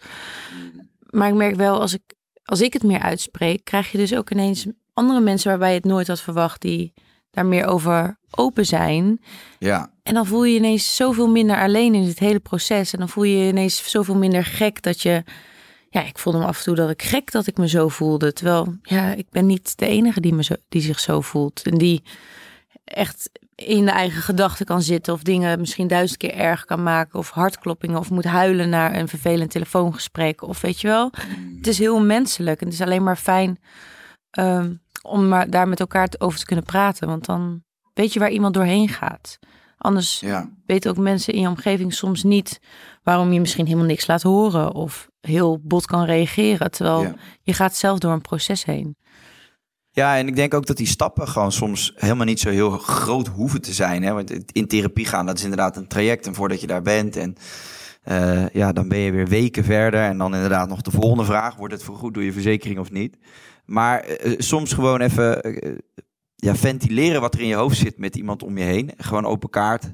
Maar ik merk wel, als ik, als ik het meer uitspreek, krijg je dus ook ineens andere mensen waarbij je het nooit had verwacht, die daar meer over open zijn. Ja. En dan voel je, je ineens zoveel minder alleen in dit hele proces. En dan voel je je ineens zoveel minder gek dat je ja, ik voelde me af en toe dat ik gek dat ik me zo voelde. Terwijl, ja, ik ben niet de enige die, me zo, die zich zo voelt. En die echt in de eigen gedachten kan zitten. Of dingen misschien duizend keer erg kan maken. Of hartkloppingen. Of moet huilen naar een vervelend telefoongesprek. Of weet je wel. Het is heel menselijk. En het is alleen maar fijn um, om maar daar met elkaar over te kunnen praten. Want dan weet je waar iemand doorheen gaat. Anders ja. weten ook mensen in je omgeving soms niet waarom je misschien helemaal niks laat horen of heel bot kan reageren. Terwijl je gaat zelf door een proces heen. Ja, en ik denk ook dat die stappen gewoon soms helemaal niet zo heel groot hoeven te zijn. Hè? Want in therapie gaan, dat is inderdaad een traject. En voordat je daar bent en uh, ja, dan ben je weer weken verder. En dan inderdaad nog de volgende vraag. Wordt het vergoed door je verzekering of niet? Maar uh, soms gewoon even uh, ja, ventileren wat er in je hoofd zit met iemand om je heen. Gewoon open kaart.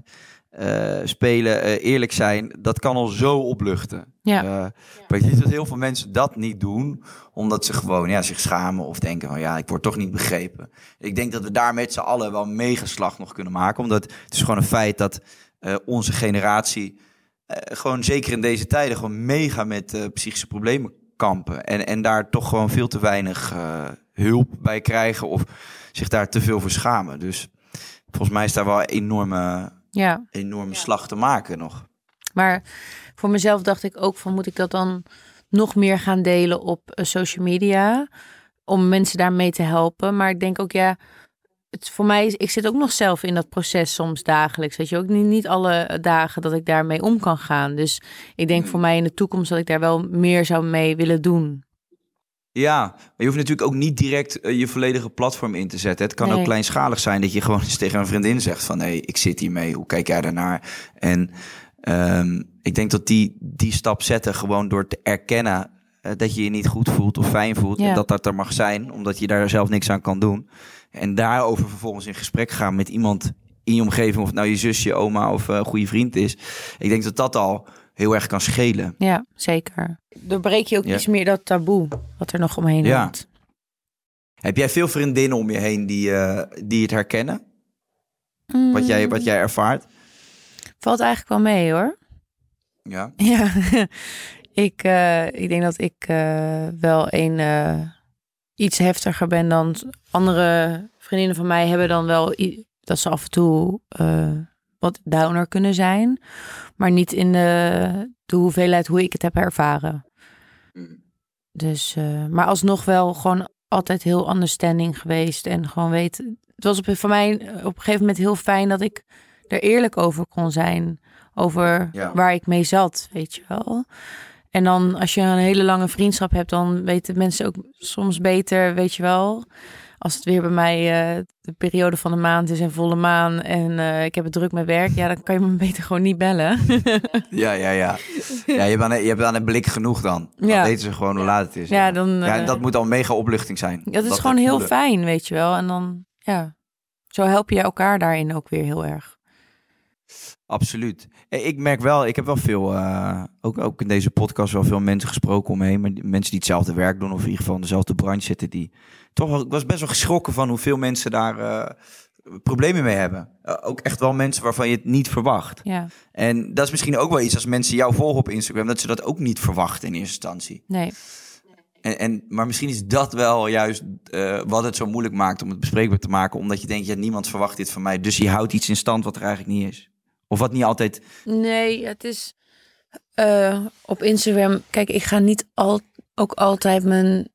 Uh, spelen, uh, eerlijk zijn, dat kan al zo opluchten. Ja. Uh, maar ik denk dat heel veel mensen dat niet doen, omdat ze gewoon ja, zich schamen of denken van ja, ik word toch niet begrepen. Ik denk dat we daar met z'n allen wel een megaslag nog kunnen maken, omdat het is gewoon een feit dat onze generatie gewoon zeker in deze tijden gewoon mega met psychische problemen kampen. En, en daar toch gewoon veel te weinig hulp bij krijgen of zich daar te veel voor schamen. Dus volgens mij is daar wel een enorme, ja. enorme slag te maken nog. Maar voor mezelf dacht ik ook van moet ik dat dan nog meer gaan delen op uh, social media om mensen daarmee te helpen. Maar ik denk ook ja, het voor mij is, ik zit ook nog zelf in dat proces soms dagelijks. Weet je ook niet, niet alle dagen dat ik daarmee om kan gaan. Dus ik denk voor mij in de toekomst dat ik daar wel meer zou mee willen doen. Ja, maar je hoeft natuurlijk ook niet direct eh, je volledige platform in te zetten. Het kan ook kleinschalig zijn dat je gewoon eens tegen een vriendin zegt van... hé, hey, ik zit hiermee, hoe kijk jij daarnaar? En um, ik denk dat die, die stap zetten gewoon door te erkennen... Uh, dat je je niet goed voelt of fijn voelt. En dat dat er mag zijn, omdat je daar zelf niks aan kan doen. En daarover vervolgens in gesprek gaan met iemand in je omgeving... of nou je zus, je oma of uh, goede vriend is. Ik denk dat dat al heel erg kan schelen. Ja, zeker. Doorbreek je ook iets meer dat taboe wat er nog omheen ja. hangt. Heb jij veel vriendinnen om je heen die, uh, die het herkennen? Wat, jij, wat jij ervaart? Valt eigenlijk wel mee hoor. Ja. Ja, ik, uh, ik denk dat ik uh, wel een iets heftiger ben dan andere vriendinnen van mij hebben dan wel dat ze af en toe wat downer kunnen zijn, maar niet in de, de hoeveelheid hoe ik het heb ervaren. Mm. Dus, uh, maar alsnog wel gewoon altijd heel understanding geweest en gewoon weet. Het was op, voor mij op een gegeven moment heel fijn dat ik er eerlijk over kon zijn. over waar ik mee zat, weet je wel. En dan als je een hele lange vriendschap hebt, dan weten mensen ook soms beter, weet je wel. Als het weer bij mij uh, de periode van de maand is en volle maan en uh, ik heb het druk met werk, ja, dan kan je me beter gewoon niet bellen. ja, ja, ja. Ja, je, bent, je hebt aan een blik genoeg dan. Dan ja. weten ze gewoon hoe laat het is. Ja, dan, ja, en dat moet al mega opluchting zijn. Dat is gewoon heel fijn, weet je wel. En dan, ja, zo help je elkaar daarin ook weer heel erg. Absoluut. Ik merk wel, ik heb wel veel, uh, ook, ook in deze podcast wel veel mensen gesproken omheen. Maar mensen die hetzelfde werk doen of in ieder geval in dezelfde branche zitten. Die toch, ik was best wel geschrokken van hoeveel mensen daar uh, problemen mee hebben. Uh, ook echt wel mensen waarvan je het niet verwacht. Ja. En dat is misschien ook wel iets als mensen jou volgen op Instagram, dat ze dat ook niet verwachten in eerste instantie. Nee. En, en, maar misschien is dat wel juist uh, wat het zo moeilijk maakt om het bespreekbaar te maken. Omdat je denkt, ja, niemand verwacht dit van mij. Dus je houdt iets in stand wat er eigenlijk niet is. Of wat niet altijd. Nee, het is uh, op Instagram. Kijk, ik ga niet al, ook altijd mijn.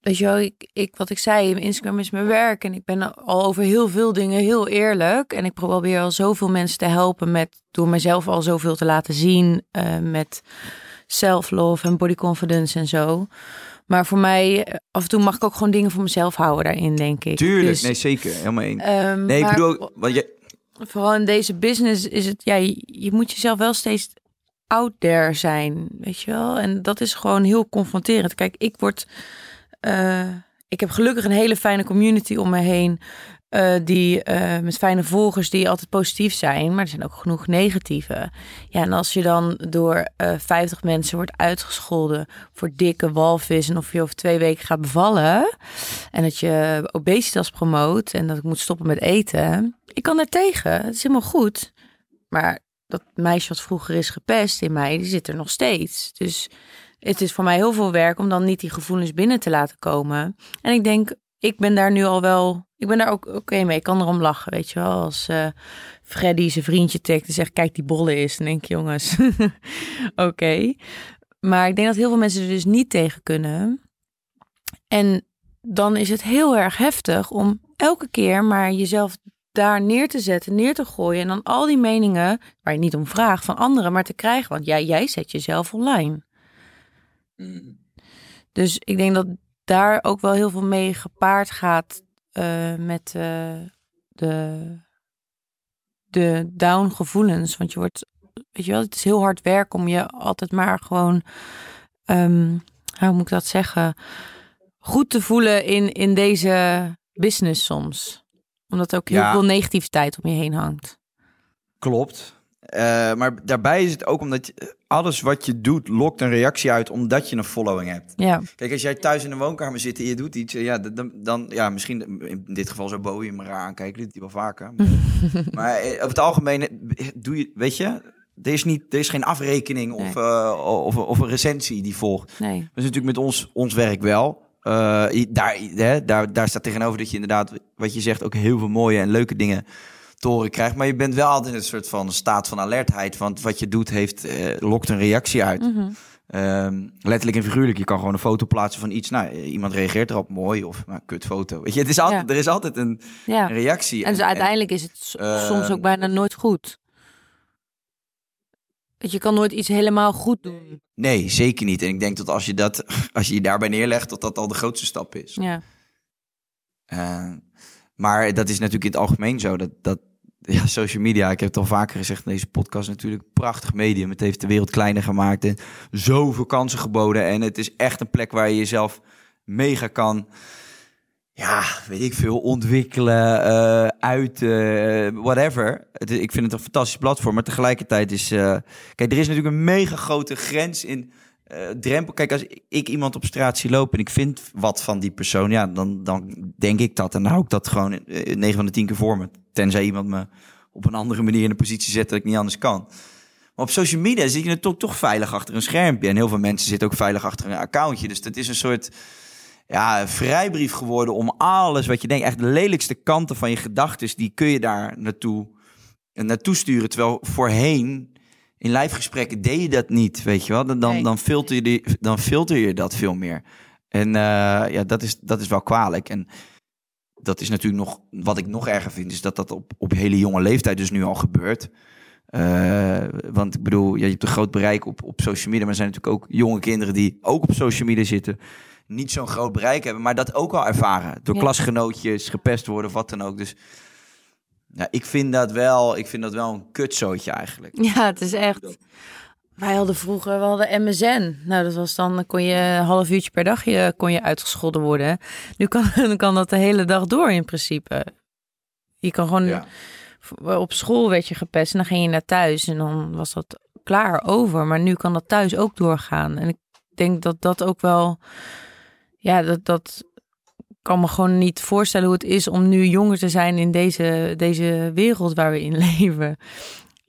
Weet je wel, ik, ik, wat ik zei, Instagram is mijn werk. En ik ben al over heel veel dingen heel eerlijk. En ik probeer al zoveel mensen te helpen met door mezelf al zoveel te laten zien. Uh, met self-love en body confidence en zo. Maar voor mij, af en toe mag ik ook gewoon dingen voor mezelf houden daarin, denk ik. Tuurlijk, dus, nee, zeker. Helemaal één. Um, nee, ik bedoel, wat je, vooral in deze business is het, ja, je, moet jezelf wel steeds out there zijn, weet je wel. En dat is gewoon heel confronterend. Kijk, ik word, uh, ik heb gelukkig een hele fijne community om me heen. Uh, die uh, met fijne volgers die altijd positief zijn, maar er zijn ook genoeg negatieve. Ja, en als je dan door uh, 50 mensen wordt uitgescholden voor dikke walvis en of je over twee weken gaat bevallen en dat je obesitas promoot en dat ik moet stoppen met eten, ik kan daar tegen. Het is helemaal goed. Maar dat meisje wat vroeger is gepest in mij, die zit er nog steeds. Dus het is voor mij heel veel werk om dan niet die gevoelens binnen te laten komen. En ik denk, ik ben daar nu al wel, ik ben daar ook oké mee. Ik kan erom lachen, weet je wel. Als uh, Freddy zijn vriendje tagt en zegt, kijk die bolle is. Dan denk ik, jongens, oké. Maar ik denk dat heel veel mensen er dus niet tegen kunnen. En dan is het heel erg heftig om elke keer maar jezelf daar neer te zetten, neer te gooien. En dan al die meningen, waar je niet om vraagt, van anderen maar te krijgen. Want jij, jij zet jezelf online. Mm. Dus ik denk dat daar ook wel heel veel mee gepaard gaat uh, met uh, de, de down gevoelens. Want je wordt, weet je wel, het is heel hard werk om je altijd maar gewoon, um, hoe moet ik dat zeggen, goed te voelen in, in deze business soms omdat ook heel veel negativiteit om je heen hangt. Klopt. Uh, maar daarbij is het ook omdat je, alles wat je doet lokt een reactie uit omdat je een following hebt. Ja. Kijk, als jij thuis in de woonkamer zit en je doet iets, ja, dan, dan ja, misschien in dit geval zo Bowie me raar aankijken, dit doet hij wel vaker. maar eh, op het algemeen eh, doe je, weet je, er is, niet, er is geen afrekening of, uh, of, of, een recensie die volgt. Nee. Dat is natuurlijk met ons, ons werk wel. Uh, daar, hè, daar, daar staat tegenover dat je inderdaad, wat je zegt, ook heel veel mooie en leuke dingen te horen krijgt. Maar je bent wel altijd in een soort van staat van alertheid. Want wat je doet, heeft, uh, lokt een reactie uit. Mm -hmm. uh, letterlijk en figuurlijk. Je kan gewoon een foto plaatsen van iets. Nou, iemand reageert erop mooi of nou, kut foto. Weet je, het is altijd, ja. er is altijd een, ja. een reactie. En, dus uiteindelijk en, is het soms ook bijna nooit goed je kan nooit iets helemaal goed doen. Nee, zeker niet. En ik denk dat als je dat, als je, je daarbij neerlegt, dat dat al de grootste stap is. Ja. Uh, maar dat is natuurlijk in het algemeen zo. Dat, dat ja, social media, ik heb het al vaker gezegd in deze podcast, natuurlijk prachtig medium. Het heeft de wereld kleiner gemaakt en zoveel kansen geboden. En het is echt een plek waar je jezelf mega kan ja, weet ik veel, ontwikkelen, uh, uit, uh, whatever. Ik vind het een fantastisch platform, maar tegelijkertijd is... Uh, kijk, er is natuurlijk een mega grote grens in drempel. Kijk, als ik iemand op straat zie lopen en ik vind wat van die persoon... ja, dan, dan denk ik dat en dan hou ik dat gewoon 9 van de 10 keer voor me. Tenzij iemand me op een andere manier in een positie zet dat ik niet anders kan. Maar op social media zit je natuurlijk toch veilig achter een schermpje. En heel veel mensen zitten ook veilig achter een accountje. Dus dat is een soort ja, vrijbrief geworden om alles wat je denkt, echt de lelijkste kanten van je gedachten, die kun je daar naartoe, naartoe sturen. Terwijl voorheen in lijfgesprekken deed je dat niet, weet je wel. Dan, dan, dan, filter, je die, dan filter je dat veel meer. En uh, ja, dat is, dat is wel kwalijk. En dat is natuurlijk nog, wat ik nog erger vind, is dat dat op, op hele jonge leeftijd dus nu al gebeurt. want ik bedoel, je hebt een groot bereik op, op social media, maar er zijn natuurlijk ook jonge kinderen die ook op social media zitten, niet zo'n groot bereik hebben, maar dat ook al ervaren. Door klasgenootjes, gepest worden of wat dan ook. Dus ja, ik vind dat wel, ik vind dat wel een kutzootje eigenlijk. Ja, het is echt. Wij hadden vroeger, we hadden MSN. Nou, dat was dan, dan kon je een half uurtje per dag je, kon je uitgescholden worden. Nu kan, dan kan dat de hele dag door in principe. Je kan gewoon, op school werd je gepest en dan ging je naar thuis en dan was dat klaar over. Maar nu kan dat thuis ook doorgaan. En ik denk dat dat ook wel, ja, dat, dat kan me gewoon niet voorstellen hoe het is om nu jonger te zijn in deze, deze wereld waar we in leven.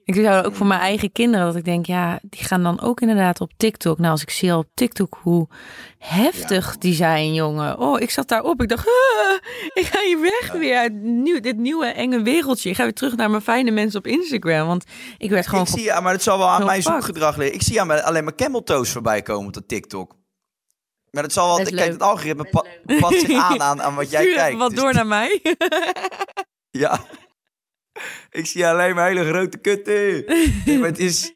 Ik zou ook voor mijn eigen kinderen dat ik denk, ja, die gaan dan ook inderdaad op TikTok. Nou, als ik zie al op TikTok hoe heftig die zijn, jongen. Oh, ik zat daarop. Ik dacht, ah, ik ga hier weg weer uit nieuw, dit nieuwe enge wereldje. Ik ga weer terug naar mijn fijne mensen op Instagram. Want ik werd gewoon. Ik zie, ja, maar het zal wel aan mijn zoekgedrag liggen. Ik zie aan alleen maar camel toes voorbij komen op TikTok. Maar het zal wel. Kijk, het algoritme pa past zich aan, aan, aan wat jij kijkt. Wat dus door naar mij. ja. Ik zie alleen maar hele grote kutten. maar het is,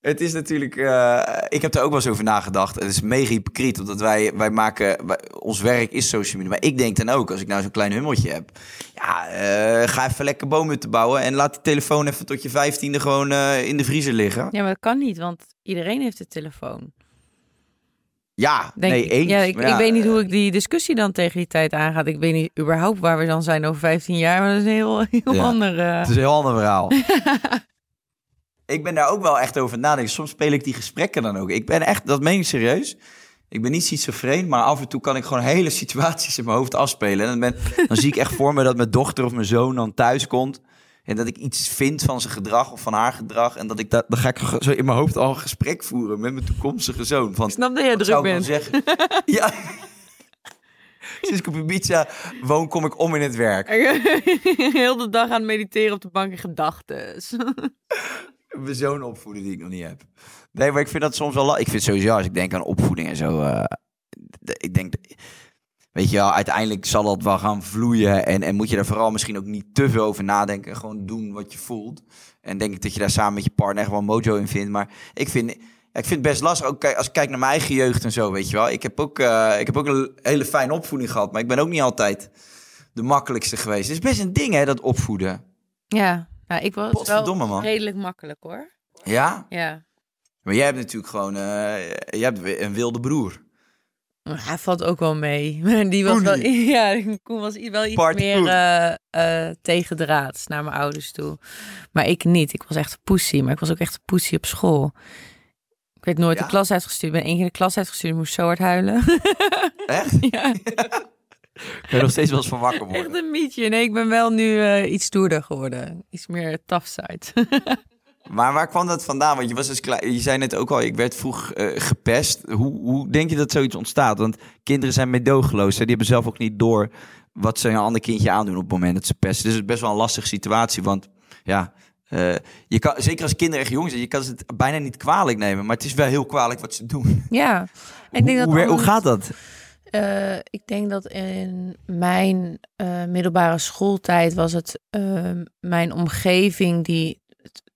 het is natuurlijk. Uh, ik heb er ook wel eens over nagedacht. Het is mega hypocriet, omdat wij, wij maken. Wij, ons werk is social media. Maar ik denk dan ook, als ik nou zo'n klein hummeltje heb. Ja, uh, ga even lekker bomen te bouwen. En laat die telefoon even tot je vijftiende gewoon uh, in de vriezer liggen. Ja, maar dat kan niet, want iedereen heeft een telefoon. Ja, nee, eens. Ja, ik, ik, weet niet hoe ik die discussie dan tegen die tijd aangaat. Ik weet niet überhaupt waar we dan zijn over 15 jaar, maar dat is een heel, heel ja, ander... Uh... Het is een heel ander verhaal. ik ben daar ook wel echt over nadenken. Soms speel ik die gesprekken dan ook. Ik ben echt, dat meen ik serieus. Ik ben niet schizofreen, maar af en toe kan ik gewoon hele situaties in mijn hoofd afspelen. En dan, ben, dan zie ik echt voor me dat mijn dochter of mijn zoon dan thuis komt. En dat ik iets vind van zijn gedrag of van haar gedrag. En dat ik dat, dan ga ik zo in mijn hoofd al een gesprek voeren met mijn toekomstige zoon. Van, snap dat jij druk bent. Zeggen? ja. Sinds ik op Ibiza woon, kom ik om in het werk. Heel de dag aan mediteren op de bank in gedachten. mijn zoon opvoeden die ik nog niet heb. Nee, maar ik vind dat soms wel... Ik vind sowieso, als ik denk aan opvoeding en zo... Uh, ik denk weet je wel, uiteindelijk zal dat wel gaan vloeien. En, en moet je daar vooral misschien ook niet te veel over nadenken. Gewoon doen wat je voelt. En denk ik dat je daar samen met je partner echt wel mojo in vindt. Maar ik vind, ja, ik vind het best lastig. Ook als ik kijk naar mijn eigen jeugd en zo, weet je wel. Ik heb ook, uh, ik heb ook een hele fijne opvoeding gehad. Maar ik ben ook niet altijd de makkelijkste geweest. Het is best een ding, hè, dat opvoeden. Ja, ja ik was wel man. redelijk makkelijk, hoor. Ja? Ja. Maar jij hebt natuurlijk gewoon, uh, jij hebt een wilde broer. Hij valt ook wel mee. Die was wel, ja, Koen was wel iets meer uh, uh, tegendraads naar mijn ouders toe. Maar ik niet. Ik was echt een poesie. Maar ik was ook echt een poesie op school. Ik werd nooit de klas uitgestuurd. Ik ben één keer de klas uitgestuurd. Ik moest zo hard huilen. Echt? Ja. Ik ben nog steeds wel eens van wakker worden. Echt een mietje. Nee, ik ben wel nu uh, iets stoerder geworden. Iets meer tough side. Maar waar kwam dat vandaan? Want je was dus klaar. Je zei net ook al, ik werd vroeg uh, gepest. Hoe, hoe denk je dat zoiets ontstaat? Want kinderen zijn meedogenloos. Hè? Die hebben zelf ook niet door wat ze een ander kindje aandoen op het moment dat ze pesten. Dus het is best wel een lastige situatie. Want ja, uh, je kan, zeker als kinderen echt jong zijn, je kan het bijna niet kwalijk nemen. Maar het is wel heel kwalijk wat ze doen. Ja, ik denk hoe, dat hoe, gaat dat? Uh, ik denk dat in mijn uh, middelbare schooltijd was het mijn omgeving die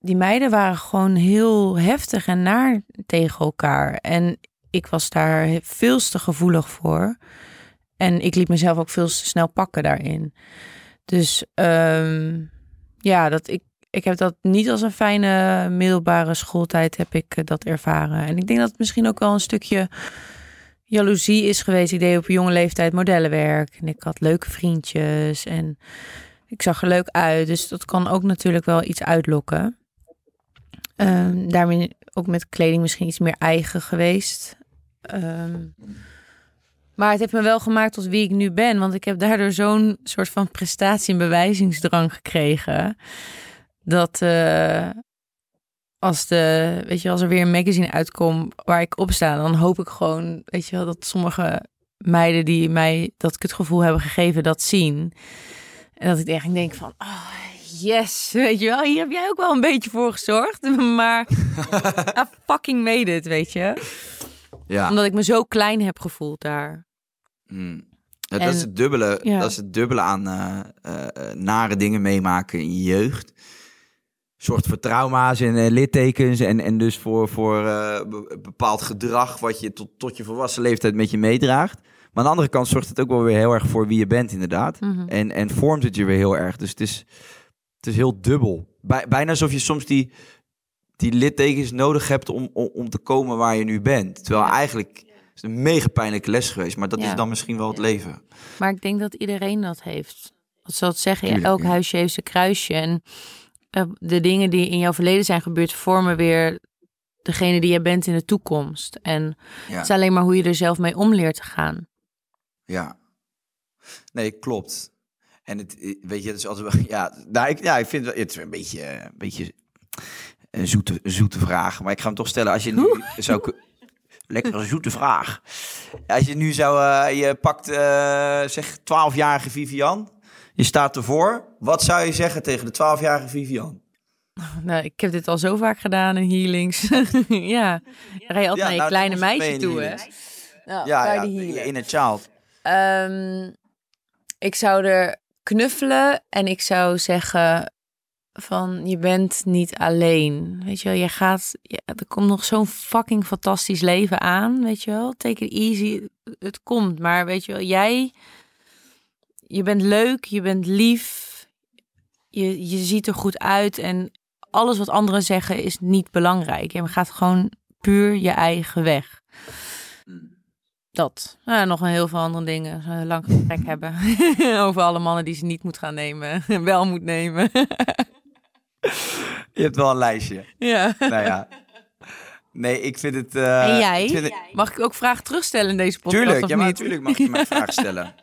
die meiden waren gewoon heel heftig en naar tegen elkaar. En ik was daar veel te gevoelig voor. En ik liet mezelf ook veel te snel pakken daarin. Dus um, ja, dat ik, ik heb dat niet als een fijne middelbare schooltijd heb ik eh, dat ervaren. En ik denk dat het misschien ook wel een stukje jaloezie is geweest. Ik deed op jonge leeftijd modellenwerk. En ik had leuke vriendjes. En ik zag er leuk uit. Dus dat kan ook natuurlijk wel iets uitlokken. Um, daarmee ook met kleding misschien iets meer eigen geweest. Um, maar het heeft me wel gemaakt tot wie ik nu ben. Want ik heb daardoor zo'n soort van prestatie- en bewijzingsdrang gekregen. Dat uh, als, de, weet je, als er weer een magazine uitkomt waar ik op sta, dan hoop ik gewoon, weet je wel, dat sommige meiden die mij dat kutgevoel hebben gegeven, dat zien. En dat ik eigenlijk denk van, oh, yes, weet je wel, hier heb jij ook wel een beetje voor gezorgd. Maar I fucking made it, weet je. Ja. Omdat ik me zo klein heb gevoeld daar. Hmm. dat, is het dubbele, dat is het dubbele aan uh, uh, nare dingen meemaken in je jeugd. zorgt voor trauma's en uh, littekens en, en dus voor, voor bepaald gedrag wat je tot, tot je volwassen leeftijd met je meedraagt. Maar aan de andere kant zorgt het ook wel weer heel erg voor wie je bent, inderdaad. Mhm. en, en vormt het je weer heel erg. Dus het is, het is heel dubbel. Bij, bijna alsof je soms die, die littekens nodig hebt om, om, om te komen waar je nu bent. Terwijl eigenlijk is het een mega pijnlijke les geweest. Maar dat is dan misschien wel het leven. Maar ik denk dat iedereen dat heeft. Wat zal het zeggen? elk huisje heeft zijn kruisje. En eh, de dingen die in jouw verleden zijn gebeurd, vormen weer degene die je bent in de toekomst. En het is alleen maar hoe je er zelf mee om leert te gaan. Ja. Nee, klopt. En het, weet je, het is altijd ja, nou, ik, ja, ik vind het, het is een beetje, een beetje een zoete, zoete vraag, maar ik ga hem toch stellen. Als je nu zou, lekkere zoete vraag. Als je nu zou, uh, je pakt, uh, zeg, 12-jarige Vivian, je staat ervoor. Wat zou je zeggen tegen de 12-jarige Vivian? Nou, ik heb dit al zo vaak gedaan in healings. ja, rij je altijd naar je nou, kleine meisje toe, hè? Nou, ja, ja, in het child. Um, ik zou er knuffelen en ik zou zeggen van je bent niet alleen. Weet je wel, je gaat, ja, er komt nog zo'n fucking fantastisch leven aan, weet je wel. Take it easy, het komt. Maar weet je wel, jij, je bent leuk, je bent lief, je, je ziet er goed uit en alles wat anderen zeggen is niet belangrijk. Je gaat gewoon puur je eigen weg. Dat. Nou, nog een heel veel andere dingen. Een lang gesprek hebben over alle mannen die ze niet moet gaan nemen. wel moet nemen. Je hebt wel een lijstje. Ja. Nou ja. Nee, ik vind het... Uh, en jij? Mag ik ook vragen terugstellen in deze podcast Tuurlijk, ja, maar natuurlijk mag je mij vragen stellen.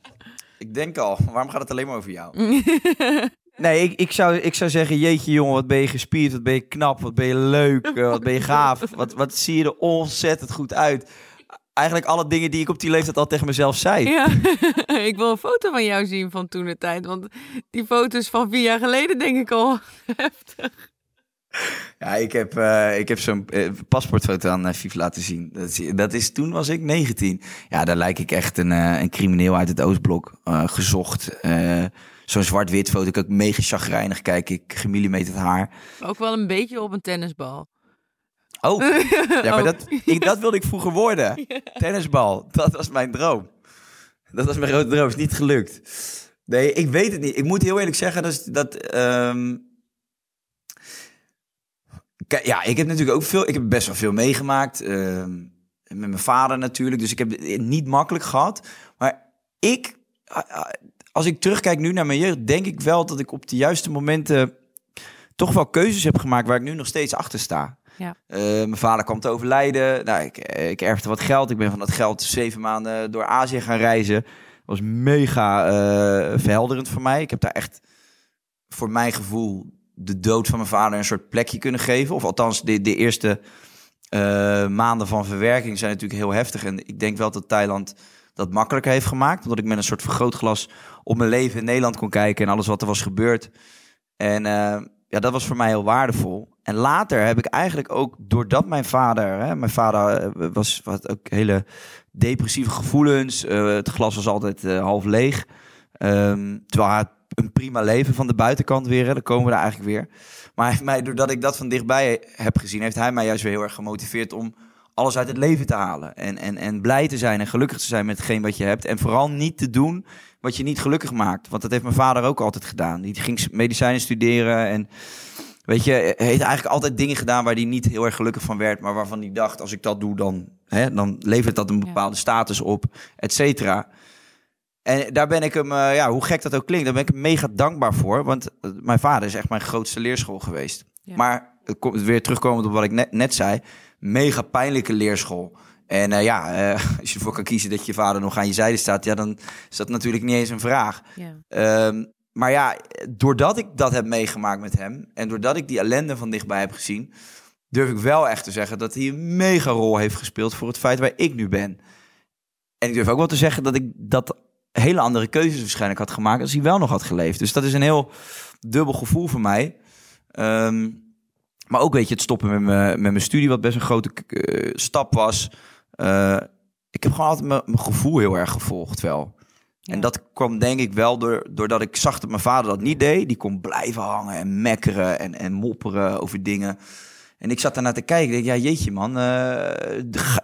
Ik denk al, waarom gaat het alleen maar over jou? nee, ik, ik, zou, ik zou zeggen, jeetje jongen, wat ben je gespierd, wat ben je knap, wat ben je leuk, eh, wat ben je gaaf. Wat, wat zie je er ontzettend goed uit eigenlijk alle dingen die ik op die leeftijd al tegen mezelf zei. Ja, ik wil een foto van jou zien van toen de tijd. Want die foto's van vier jaar geleden denk ik al heftig. Ja, ik heb, uh, ik heb zo'n uh, paspoortfoto aan uh, laten zien. Dat is, dat is, toen was ik 19. Ja, daar lijk ik echt een, een crimineel uit het Oostblok gezocht. zo'n zwart-wit foto, ik ook mega chagrijnig kijk ik, gemillimeterd haar. Ook wel een beetje op een tennisbal. Oh, ja, maar dat, ik, dat wilde ik vroeger worden. Tennisbal, dat was mijn droom. Dat was mijn grote droom, is niet gelukt. Nee, ik weet het niet. Ik moet heel eerlijk zeggen dat... dat um... ja, ik heb natuurlijk ook veel... Ik heb best wel veel meegemaakt. Uh, met mijn vader natuurlijk. Dus ik heb het niet makkelijk gehad. Maar ik... Als ik terugkijk nu naar mijn jeugd... denk ik wel dat ik op de juiste momenten... toch wel keuzes heb gemaakt... waar ik nu nog steeds achter sta. Ja. Uh, mijn vader kwam te overlijden. Nou, ik, eh, ik erfde wat geld. Ik ben van dat geld zeven maanden door Azië gaan reizen. Was mega uh, verhelderend voor mij. Ik heb daar echt voor mijn gevoel de dood van mijn vader een soort plekje kunnen geven. Of althans, de, de eerste maanden van verwerking zijn natuurlijk heel heftig. En ik denk wel dat Thailand dat makkelijker heeft gemaakt. Omdat ik met een soort vergrootglas op mijn leven in Nederland kon kijken en alles wat er was gebeurd. En ja, dat was voor mij heel waardevol. En later heb ik eigenlijk ook, doordat mijn vader, hè, mijn vader eh, was wat ook hele depressieve gevoelens. Uh, het glas was altijd uh, half leeg. Um, terwijl hij een prima leven van de buitenkant weer. Hè, dan komen we daar eigenlijk weer. Maar mij, doordat ik dat van dichtbij heb gezien, heeft hij mij juist weer heel erg gemotiveerd om alles uit het leven te halen. En, en, en blij te zijn en gelukkig te zijn met hetgeen wat je hebt. En vooral niet te doen wat je niet gelukkig maakt. Want dat heeft mijn vader ook altijd gedaan. Die ging medicijnen studeren en weet je, heeft eigenlijk altijd dingen gedaan waar hij niet heel erg gelukkig van werd, maar waarvan hij dacht, als ik dat doe, dan, hè, dan levert dat een bepaalde status op, et cetera. En daar ben ik hem, uh, ja, hoe gek dat ook klinkt, daar ben ik hem mega dankbaar voor. Want uh, mijn vader is echt mijn grootste leerschool geweest. Ja. Maar het komt weer terugkomend op wat ik net, net zei, mega pijnlijke leerschool. En uh, ja, als je ervoor kan kiezen dat je vader nog aan je zijde staat, ja, dan is dat natuurlijk niet eens een vraag. Ja. Um, maar ja, doordat ik dat heb meegemaakt met hem en doordat ik die ellende van dichtbij heb gezien, durf ik wel echt te zeggen dat hij een mega rol heeft gespeeld voor het feit waar ik nu ben. En ik durf ook wel te zeggen dat ik dat hele andere keuzes waarschijnlijk had gemaakt als hij wel nog had geleefd. Dus dat is een heel dubbel gevoel voor mij. Um, maar ook weet je, het stoppen met mijn, met mijn studie, wat best een grote uh, stap was. Uh, ik heb gewoon altijd mijn gevoel heel erg gevolgd wel. En dat kwam denk ik wel door, doordat ik zag dat mijn vader dat niet deed. Die kon blijven hangen en mekkeren en, en mopperen over dingen. En ik zat daarnaar te kijken. Ik denk, ja, jeetje man, uh,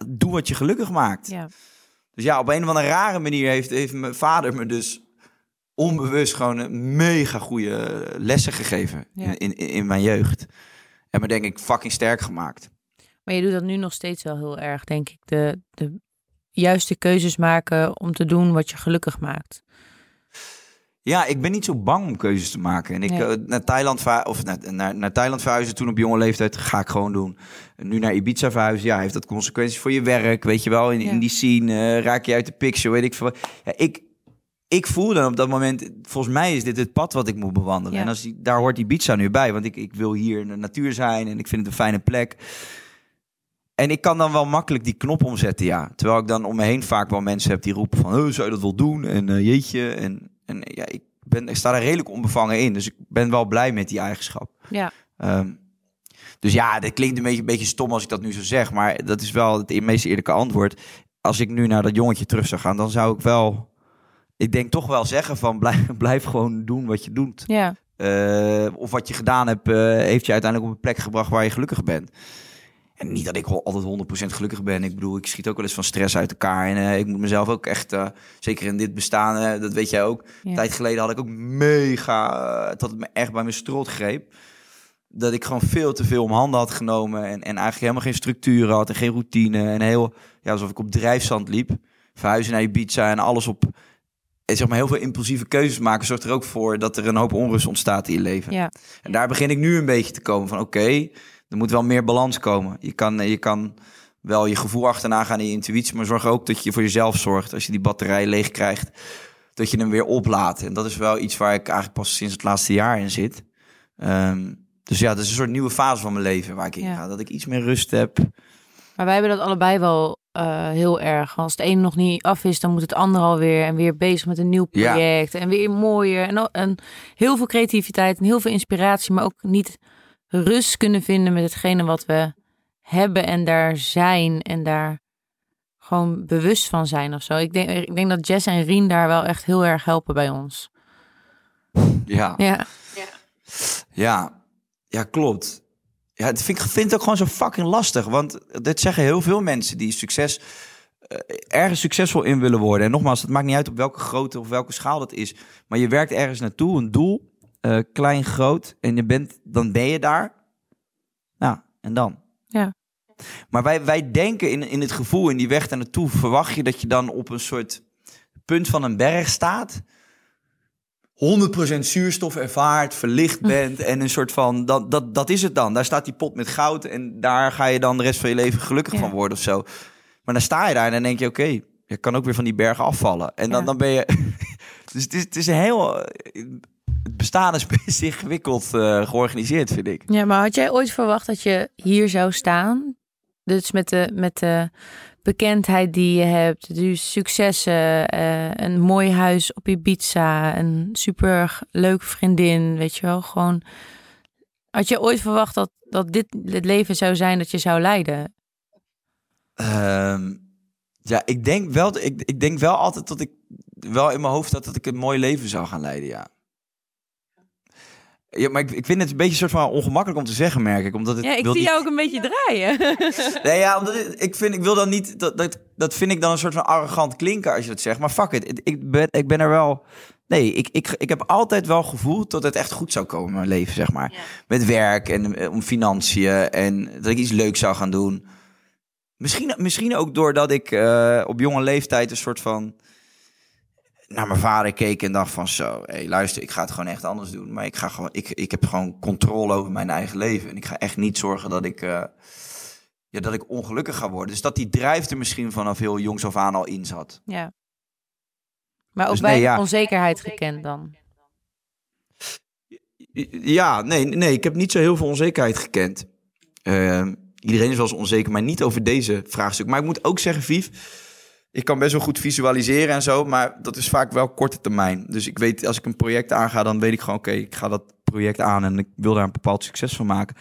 doe wat je gelukkig maakt. Ja. Dus ja, op een of andere rare manier heeft, heeft mijn vader me dus onbewust gewoon mega goede lessen gegeven in, in, in mijn jeugd. En me denk ik fucking sterk gemaakt. Maar je doet dat nu nog steeds wel heel erg, denk ik. De, de juiste keuzes maken om te doen wat je gelukkig maakt. Ja, ik ben niet zo bang om keuzes te maken. En ik nee. uh, naar Thailand of naar, naar, naar, Thailand verhuizen toen op jonge leeftijd ga ik gewoon doen. nu naar Ibiza verhuizen, ja, heeft dat consequenties voor je werk, weet je wel? In, in die scene uh, raak je uit de picture, weet ik veel. Ja, ik, ik voel dan op dat moment, volgens mij is dit het pad wat ik moet bewandelen. En als daar hoort Ibiza nu bij, want ik, ik wil hier in de natuur zijn en ik vind het een fijne plek. En ik kan dan wel makkelijk die knop omzetten, ja. Terwijl ik dan om me heen vaak wel mensen heb die roepen van... Zou je dat wel doen? En uh, jeetje. En, en ja, ik, ben, ik sta daar redelijk onbevangen in. Dus ik ben wel blij met die eigenschap. Ja. Um, dus ja, dat klinkt een beetje, een beetje stom als ik dat nu zo zeg. Maar dat is wel het meest eerlijke antwoord. Als ik nu naar dat jongetje terug zou gaan, dan zou ik wel... Ik denk toch wel zeggen van blijf, blijf gewoon doen wat je doet. Ja. Uh, of wat je gedaan hebt, uh, heeft je uiteindelijk op een plek gebracht waar je gelukkig bent. En niet dat ik altijd 100% gelukkig ben. Ik bedoel, ik schiet ook wel eens van stress uit elkaar. En uh, ik moet mezelf ook echt, uh, zeker in dit bestaan, uh, dat weet jij ook. Ja. Een tijd geleden had ik ook mega, dat het me echt bij mijn strot greep. Dat ik gewoon veel te veel om handen had genomen. En, en eigenlijk helemaal geen structuur had en geen routine. En heel, ja, alsof ik op drijfzand liep. Verhuizen naar Ibiza en alles op... En zeg maar heel veel impulsieve keuzes maken zorgt er ook voor dat er een hoop onrust ontstaat in je leven. Ja. En daar begin ik nu een beetje te komen van oké, okay, er moet wel meer balans komen. Je kan, je kan wel je gevoel achterna gaan in je intuïtie, maar zorg ook dat je voor jezelf zorgt. Als je die batterij leeg krijgt, dat je hem weer oplaadt. En dat is wel iets waar ik eigenlijk pas sinds het laatste jaar in zit. Um, dus ja, dat is een soort nieuwe fase van mijn leven waar ik in ja. ga. Dat ik iets meer rust heb. Maar wij hebben dat allebei wel uh, heel erg. Als het ene nog niet af is, dan moet het andere alweer. En weer bezig met een nieuw project. Ja. En weer mooier. En, en heel veel creativiteit en heel veel inspiratie. Maar ook niet rust kunnen vinden met hetgene wat we hebben en daar zijn en daar gewoon bewust van zijn of zo. Ik denk, ik denk dat Jess en Rien daar wel echt heel erg helpen bij ons. Ja. Ja. Ja, ja klopt. Ja, het vind ik vind het ook gewoon zo fucking lastig. Want dit zeggen heel veel mensen die succes, uh, ergens succesvol in willen worden. En nogmaals, het maakt niet uit op welke grootte of welke schaal dat is. Maar je werkt ergens naartoe, een doel. Uh, klein, groot. En je bent, dan ben je daar. Nou, en dan? Ja. Maar wij, wij denken in, in het gevoel, in die weg daar naartoe, verwacht je dat je dan op een soort punt van een berg staat. 100% zuurstof ervaart, verlicht bent en een soort van, dat, dat, dat is het dan. Daar staat die pot met goud en daar ga je dan de rest van je leven gelukkig ja. van worden of zo. Maar dan sta je daar en dan denk je, oké, okay, je kan ook weer van die bergen afvallen. En dan, ja. dan ben je... dus het is, het is een heel... Het bestaan is best ingewikkeld uh, georganiseerd, vind ik. Ja, maar had jij ooit verwacht dat je hier zou staan? Dus met de, met de bekendheid die je hebt, dus successen, uh, een mooi huis op Ibiza, een super leuke vriendin, weet je wel, gewoon. Had je ooit verwacht dat, dat dit het leven zou zijn dat je zou leiden? Um, ja, ik denk wel, ik, ik denk wel altijd dat ik wel in mijn hoofd had dat ik een mooi leven zou gaan leiden, ja. Ja, maar ik, ik vind het een beetje een soort van ongemakkelijk om te zeggen, merk ik. Omdat het, ja, ik zie niet... jou ook een beetje draaien. nee, ja, omdat het, ik vind, ik wil dan niet, dat, dat, dat vind ik dan een soort van arrogant klinken als je dat zegt. Maar fuck it, ik ben, ik ben er wel... Nee, ik, ik, ik heb altijd wel gevoeld dat het echt goed zou komen in mijn leven, zeg maar. Ja. Met werk en om financiën en dat ik iets leuks zou gaan doen. Misschien, misschien ook doordat ik uh, op jonge leeftijd een soort van naar mijn vader keek en dacht van zo, hé, hey, luister, ik ga het gewoon echt anders doen. Maar ik, ga gewoon, ik, ik heb gewoon controle over mijn eigen leven. En ik ga echt niet zorgen dat ik, uh, ja, dat ik ongelukkig ga worden. Dus dat die drijf er misschien vanaf heel jongs af aan al in zat. Ja. Maar ook dus bij nee, ja. onzekerheid gekend dan? Ja, nee, nee, ik heb niet zo heel veel onzekerheid gekend. Uh, iedereen is wel eens onzeker, maar niet over deze vraagstuk. Maar ik moet ook zeggen, Vief ik kan best wel goed visualiseren en zo, maar dat is vaak wel korte termijn. Dus ik weet, als ik een project aanga, dan weet ik gewoon, oké, ik ga dat project aan en ik wil daar een bepaald succes van maken.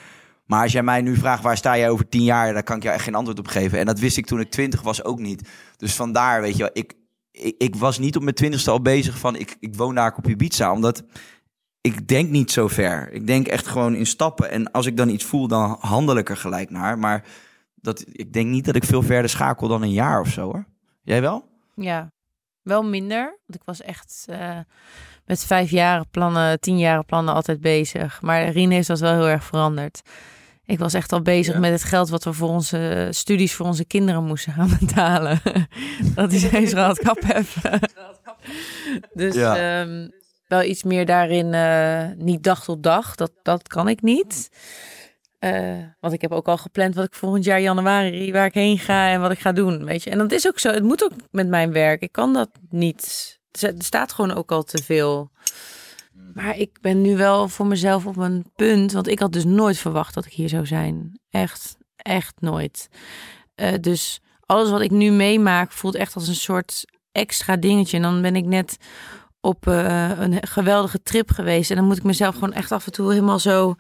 Maar als jij mij nu vraagt, waar sta jij over tien jaar, dan kan ik jou echt geen antwoord op geven. En dat wist ik toen ik twintig was ook niet. Dus vandaar, weet je wel, ik, ik, ik, was niet op mijn twintigste al bezig van ik, ik woon daar op Ibiza. Omdat ik denk niet zo ver. Ik denk echt gewoon in stappen. En als ik dan iets voel, dan handel ik er gelijk naar. Maar dat, ik denk niet dat ik veel verder schakel dan een jaar of zo hoor. Jij wel? Ja, wel minder. Want ik was echt uh, met vijf jaren plannen, tien jaren plannen altijd bezig. Maar Rien heeft dat wel heel erg veranderd. Ik was echt al bezig met het geld wat we voor onze studies voor onze kinderen moesten gaan betalen. dat is eens het kap hebben. dus ja. um, wel iets meer daarin, uh, niet dag tot dag. Dat, dat kan ik niet. Uh, want ik heb ook al gepland wat ik volgend jaar januari, waar ik heen ga en wat ik ga doen. Weet je. En dat is ook zo. Het moet ook met mijn werk. Ik kan dat niet. Er staat gewoon ook al te veel. Maar ik ben nu wel voor mezelf op een punt. Want ik had dus nooit verwacht dat ik hier zou zijn. Echt, echt nooit. Uh, dus alles wat ik nu meemaak voelt echt als een soort extra dingetje. En dan ben ik net op uh, een geweldige trip geweest. En dan moet ik mezelf gewoon echt af en toe helemaal zo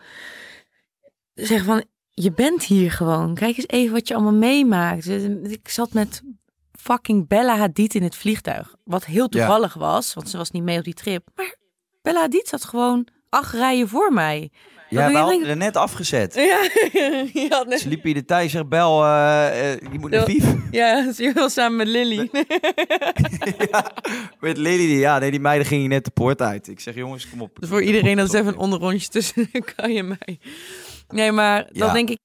zeggen van... Je bent hier gewoon. Kijk eens even wat je allemaal meemaakt. Ik zat met fucking Bella Hadid in het vliegtuig. Wat heel toevallig was, want ze was niet mee op die trip. Maar Bella Hadid zat gewoon acht rijen voor mij. Ja, we hadden er net afgezet. Ja, ja net... Ze liep hier de tijd, zegt Bel, uh, uh, je moet naar Vief. Ja, ze wil samen met Lily. ja, met Lily, ja, nee, die meiden gingen net de poort uit. Ik zeg, jongens, kom op. Dus voor iedereen, dat is even een onderrondje tussen kan je mij. Nee, maar dan denk ik,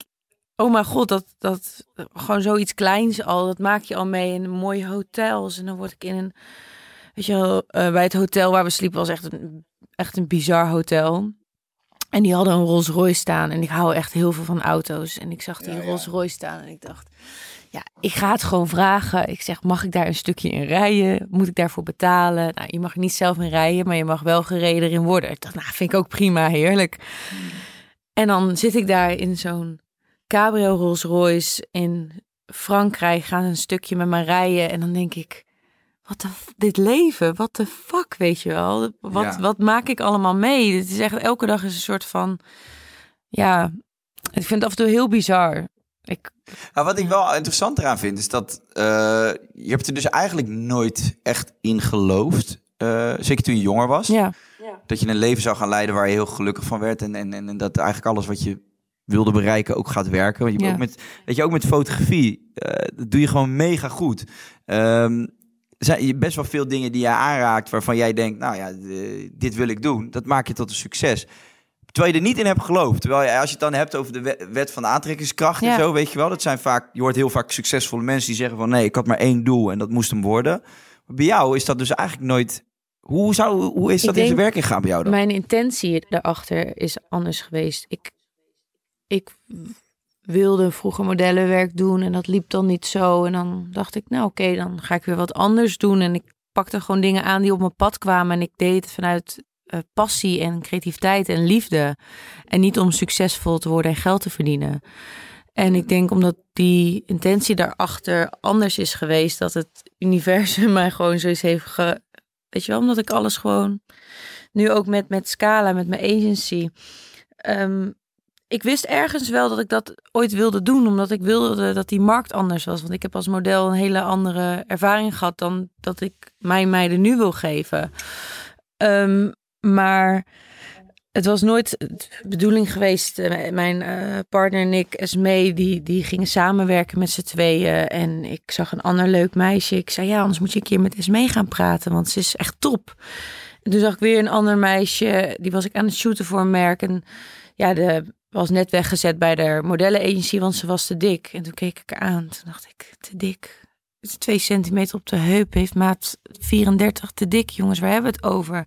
oh mijn god, dat, dat gewoon zoiets kleins al, dat maak je al mee in mooie hotels. En dan word ik in een, weet je wel, uh, bij het hotel waar we sliepen was echt een, echt een bizar hotel. En die hadden een Rolls Royce staan. En ik hou echt heel veel van auto's. En ik zag die Rolls Royce staan. En ik dacht, ja, ik ga het gewoon vragen. Ik zeg, mag ik daar een stukje in rijden? Moet ik daarvoor betalen? Nou, je mag niet zelf in rijden, maar je mag wel gereden in worden. Ik dacht, nou, vind ik ook prima, heerlijk. En dan zit ik daar in zo'n cabrio Rolls Royce in Frankrijk. Ga een stukje met me rijden. En dan denk ik, wat de, dit leven, wat de fuck, weet je wel? Wat, wat maak ik allemaal mee? Het is echt elke dag is een soort van, ja, ik vind het af en toe heel bizar. Ik, nou, wat ik wel interessant eraan vind, is dat uh, je hebt er dus eigenlijk nooit echt in geloofd. Uh, zeker toen je jonger was. Ja. Dat je een leven zou gaan leiden waar je heel gelukkig van werd. En, en, en, dat eigenlijk alles wat je wilde bereiken ook gaat werken. Want je ja. ook met, weet je, ook met fotografie, uh, dat doe je gewoon mega goed. Um, zijn best wel veel dingen die jij aanraakt waarvan jij denkt, nou ja, dit wil ik doen. Dat maak je tot een succes. Terwijl je er niet in hebt geloofd. Terwijl je, als je het dan hebt over de wet van de aantrekkingskracht en zo, weet je wel. Dat zijn vaak, je hoort heel vaak succesvolle mensen die zeggen van nee, ik had maar één doel en dat moest hem worden. Maar bij jou is dat dus eigenlijk nooit. Hoe, zou, hoe is dat in zijn werking gaan bij jou dan? Mijn intentie daarachter is anders geweest. Ik, ik wilde vroeger modellenwerk doen en dat liep dan niet zo. En dan dacht ik, nou oké, dan ga ik weer wat anders doen. En ik pakte gewoon dingen aan die op mijn pad kwamen en ik deed het vanuit uh, passie en creativiteit en liefde. En niet om succesvol te worden en geld te verdienen. En ik denk omdat die intentie daarachter anders is geweest, dat het universum mij gewoon zoiets heeft ge... Weet je wel, omdat ik alles gewoon... Nu ook met, met Scala, met mijn agency... Um, ik wist ergens wel dat ik dat ooit wilde doen, omdat ik wilde dat die markt anders was. Want ik heb als model een hele andere ervaring gehad dan dat ik mijn meiden nu wil geven. Um, maar het was nooit de bedoeling geweest. Eh, mijn uh, partner en ik, Esmee, die, die gingen samenwerken met z'n tweeën. En ik zag een ander leuk meisje. Ik zei, ja, anders moet je een keer met Esmee gaan praten, want ze is echt top. En toen zag ik weer een ander meisje, die was ik aan het shooten voor een merk. En ja, de was net weggezet bij de modellenagency, want ze was te dik. En toen keek ik aan. Toen dacht ik, te dik. Het is twee centimeter op de heup. Heeft maat 34 te dik, jongens. Waar hebben we het over?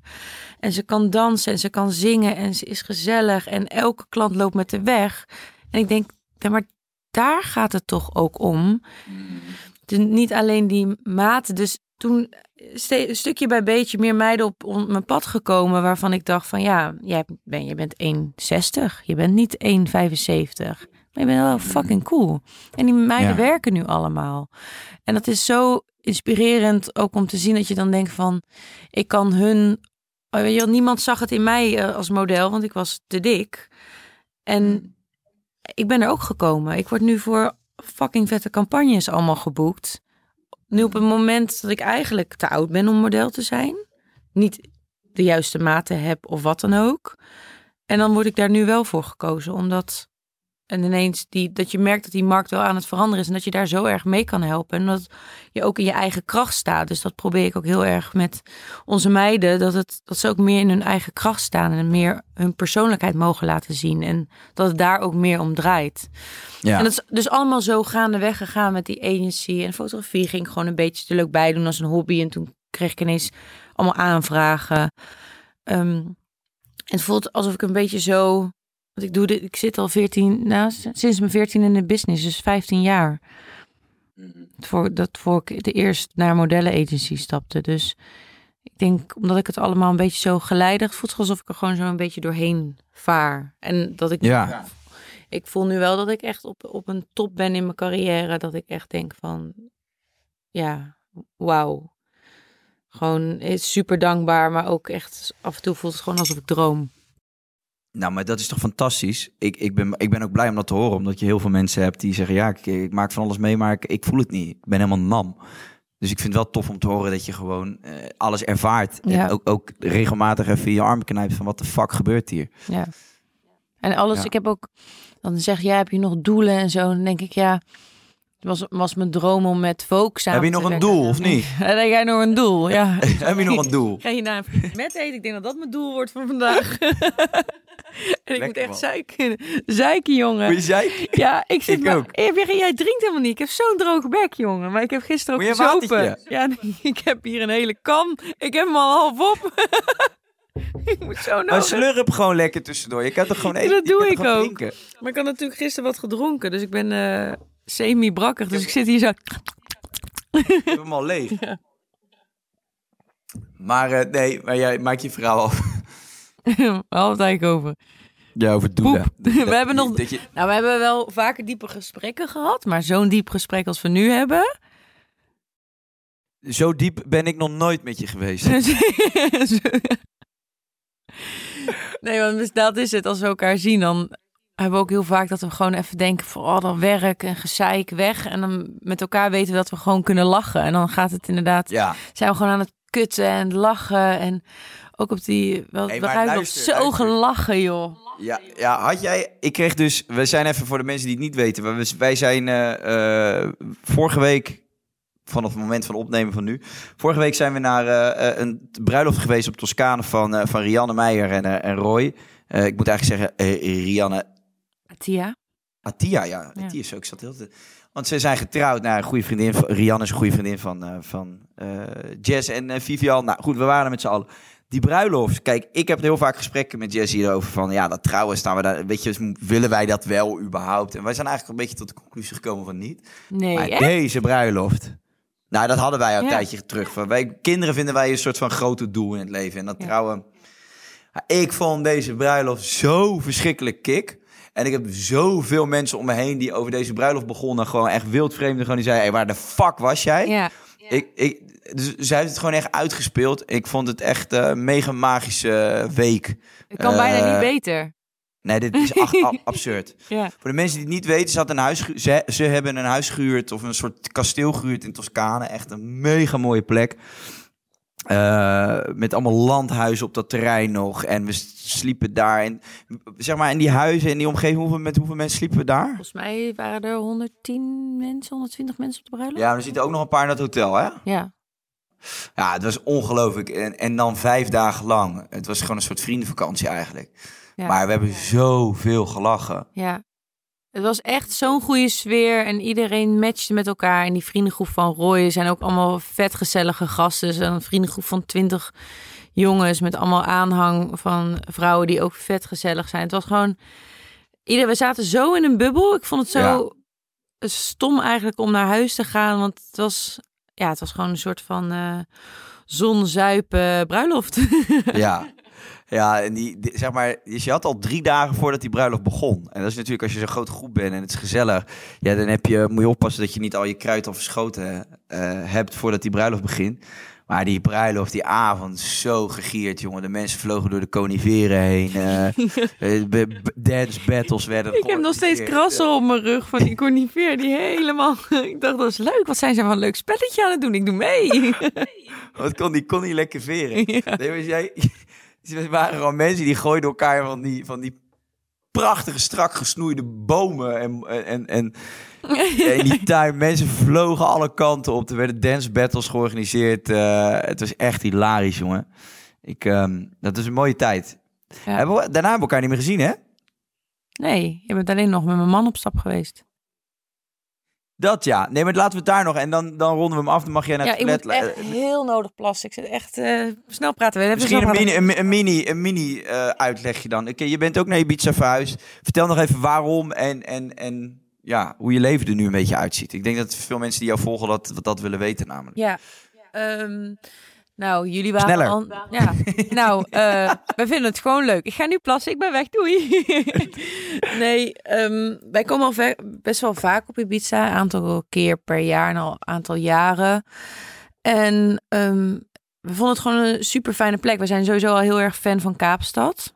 En ze kan dansen en ze kan zingen en ze is gezellig. En elke klant loopt met de weg. En ik denk, ja, maar daar gaat het toch ook om. Dus niet alleen die maat. Dus toen een stukje bij beetje meer meiden op mijn pad gekomen waarvan ik dacht van ja, jij ben, je bent 1,60, je bent niet 1,75. Maar je bent wel fucking cool. En die meiden werken nu allemaal. En dat is zo inspirerend ook om te zien dat je dan denkt van ik kan hun oh, weet je, niemand zag het in mij eh, als model, want ik was te dik. En ik ben er ook gekomen. Ik word nu voor fucking vette campagnes allemaal geboekt nu op een moment dat ik eigenlijk te oud ben om model te zijn. Niet de juiste mate heb of wat dan ook. En dan word ik daar nu wel voor gekozen, omdat en ineens die, dat je merkt dat die markt wel aan het veranderen is en dat je daar zo erg mee kan helpen. En dat je ook in je eigen kracht staat. Dus dat probeer ik ook heel erg met onze meiden. Dat, het, dat ze ook meer in hun eigen kracht staan en meer hun persoonlijkheid mogen laten zien. En dat het daar ook meer om draait. Ja. En dat is dus allemaal zo gaandeweg gegaan met die agency. En fotografie ging gewoon een beetje te leuk bij doen als een hobby. En toen kreeg ik ineens allemaal aanvragen. Um, het voelt alsof ik een beetje zo. Want ik doe dit, ik zit al 14, nou, sinds mijn 14 in de business, dus 15 jaar. Mhm. Voor, dat voor ik de eerst naar modellenagency stapte. Dus ik denk, omdat ik het allemaal een beetje zo geleidig voelt, alsof ik er gewoon zo een beetje doorheen vaar. En dat ik. Ja. Ik voel nu wel dat ik echt op, op een top ben in mijn carrière. Dat ik echt denk van. Ja, wauw. Gewoon is super dankbaar, maar ook echt af en toe voelt het gewoon alsof ik droom. Nou, maar dat is toch fantastisch. Ik, ik, ben, ik ben ook blij om dat te horen, omdat je heel veel mensen hebt die zeggen: Ja, ik, ik maak van alles mee, maar ik, ik, voel het niet. Ik ben helemaal nam. Dus ik vind het wel tof om te horen dat je gewoon uh, alles ervaart. Ja. En ook, ook regelmatig even je armen knijpt van wat de fuck gebeurt hier. Ja. En alles, ik heb ook, dan zeg jij, heb je nog doelen en zo? Dan denk ik, ja, het was, was mijn droom om met Vogue samen Heb je nog een doel of niet? Heb jij nog een doel? Ja. Heb je nog een doel? Ga je naar met eten? Ik denk dat dat mijn doel wordt van vandaag. en ik moet echt zeiken. Zeiken, jongen. Moet je? Ja, ik zit ik maar, ook. jij drinkt helemaal niet. Ik heb zo'n droge bek, jongen. Maar ik heb gisteren ook gezopen. Ja, ik heb hier een hele kan. Ik heb hem al half op. ik moet zo nodig. Maar slurp gewoon lekker tussendoor. Je kan toch gewoon eten? Dat doe ik ook. Maar ik had natuurlijk gisteren wat gedronken. Dus ik ben... Uh, semi-brakkig. Dus ik zit hier zo... Ik heb hem al leeg. Maar uh, nee, maar jij maakt je verhaal af. Waar het eigenlijk over? Ja, over doelen. we hebben nog... Je... Nou, we hebben wel vaker diepe gesprekken gehad. Maar zo'n diep gesprek als we nu hebben... Zo diep ben ik nog nooit met je geweest. nee, want dus dat is het. Als we elkaar zien, dan hebben we ook heel vaak dat we gewoon even denken van oh, dat werk en gezeik weg. En dan met elkaar weten we dat we gewoon kunnen lachen. En dan gaat het inderdaad, ja. zijn we gewoon aan het kutten en lachen. En ook op die, wel, hey, we nog zo gelachen, joh. Ja, ja, had jij, ik kreeg dus, we zijn even voor de mensen die het niet weten. Wij, wij zijn uh, vorige week, vanaf het moment van opnemen van nu. Vorige week zijn we naar uh, een bruiloft geweest op Toscane van, van Rianne Meijer en, en Roy. ik moet eigenlijk zeggen, Rianne Atia. Atia, ja. ja. Atia is ook. zat heel te... Want ze zijn getrouwd naar een goede vriendin. Rianne is een goede vriendin van, uh, van uh, Jess en uh, Vivian. Nou goed, we waren met z'n allen. Die bruiloft. Kijk, ik heb heel vaak gesprekken met Jess hierover. Van ja, dat trouwen staan we daar. Weet je, willen wij dat wel überhaupt? En wij zijn eigenlijk een beetje tot de conclusie gekomen van niet. Nee. Maar deze bruiloft. Nou, dat hadden wij al een tijdje terug. Van wij, kinderen vinden wij een soort van grote doel in het leven. En dat trouwen. Ik vond deze bruiloft zo verschrikkelijk kick. En ik heb zoveel mensen om me heen die over deze bruiloft begonnen. Gewoon echt wildvreemden. Gewoon die zeiden, hey, waar de fuck was jij? Ja. Ik, ik, dus zij heeft het gewoon echt uitgespeeld. Ik vond het echt een uh, mega magische week. Het kan bijna niet eh, beter. Nee, dit is absurd. Ja. Voor de mensen die het niet weten, ze, had een huis, ze, ze hebben een huis gehuurd of een soort kasteel gehuurd in Toscane. Echt een mega mooie plek. Uh, met allemaal landhuizen op dat terrein nog. En we sliepen daar. En zeg maar, in die huizen, in die omgeving, hoeveel, met hoeveel mensen sliepen we daar? Volgens mij waren er 110 mensen, 120 mensen op de bruiloft. Ja, er zitten ook nog een paar in het hotel, hè? Ja. Ja, het was ongelooflijk. En, en dan vijf dagen lang. Het was gewoon een soort vriendenvakantie eigenlijk. Ja. Maar we hebben zoveel gelachen. Ja. Het was echt zo'n goede sfeer en iedereen matchte met elkaar. En die vriendengroep van Roy zijn ook allemaal vet gezellige gasten. Een vriendengroep van twintig jongens met allemaal aanhang van vrouwen die ook vet gezellig zijn. Het was gewoon... Ieder, we zaten zo in een bubbel. Ik vond het zo stom eigenlijk om naar huis te gaan. Want het was, ja, het was gewoon een soort van uh, zonzuipen bruiloft. Ja, Ja, en die, zeg maar, dus je had al drie dagen voordat die bruiloft begon. En dat is natuurlijk als je zo'n grote groep bent en het is gezellig. Ja, dan heb je, moet je oppassen dat je niet al je kruid al verschoten uh, hebt voordat die bruiloft begint. Maar die bruiloft, die avond, zo gegierd, jongen. De mensen vlogen door de coniferen heen. Uh, dance battles werden Ik heb nog steeds krassen op mijn rug van die conifer. Die helemaal... Ik dacht, dat is leuk. Wat zijn ze van een leuk spelletje aan het doen? Ik doe mee. Wat kon die, kon die lekker veren? Ja. Nee, was Er waren gewoon mensen die gooiden elkaar van die, van die prachtige, strak gesnoeide bomen. En, en, en, in die tuin, mensen vlogen alle kanten op. Er werden dance battles georganiseerd. Uh, het was echt hilarisch, jongen. Ik, um, dat is een mooie tijd. Ja. Hebben we, daarna hebben we elkaar niet meer gezien, hè? Nee, je bent alleen nog met mijn man op stap geweest. Dat ja. Nee, maar laten we het daar nog. En dan, dan ronden we hem af. Dan mag jij naar ja, het toilet. Ja, ik moet echt heel nodig plassen. Ik zit echt... Uh, snel praten. We Misschien een mini, een, een, mini, een mini uh, uitlegje dan. Okay, je bent ook naar Ibiza verhuisd. Vertel nog even waarom en, en, en ja, hoe je leven er nu een beetje uitziet. Ik denk dat veel mensen die jou volgen dat, dat willen weten namelijk. Ja. Um, nou, jullie waren Sneller. al... Ja, nou, uh, we vinden het gewoon leuk. Ik ga nu plassen, ik ben weg, doei. nee, um, wij komen al best wel vaak op Ibiza. Een aantal keer per jaar en al een aantal jaren. En um, we vonden het gewoon een super fijne plek. We zijn sowieso al heel erg fan van Kaapstad.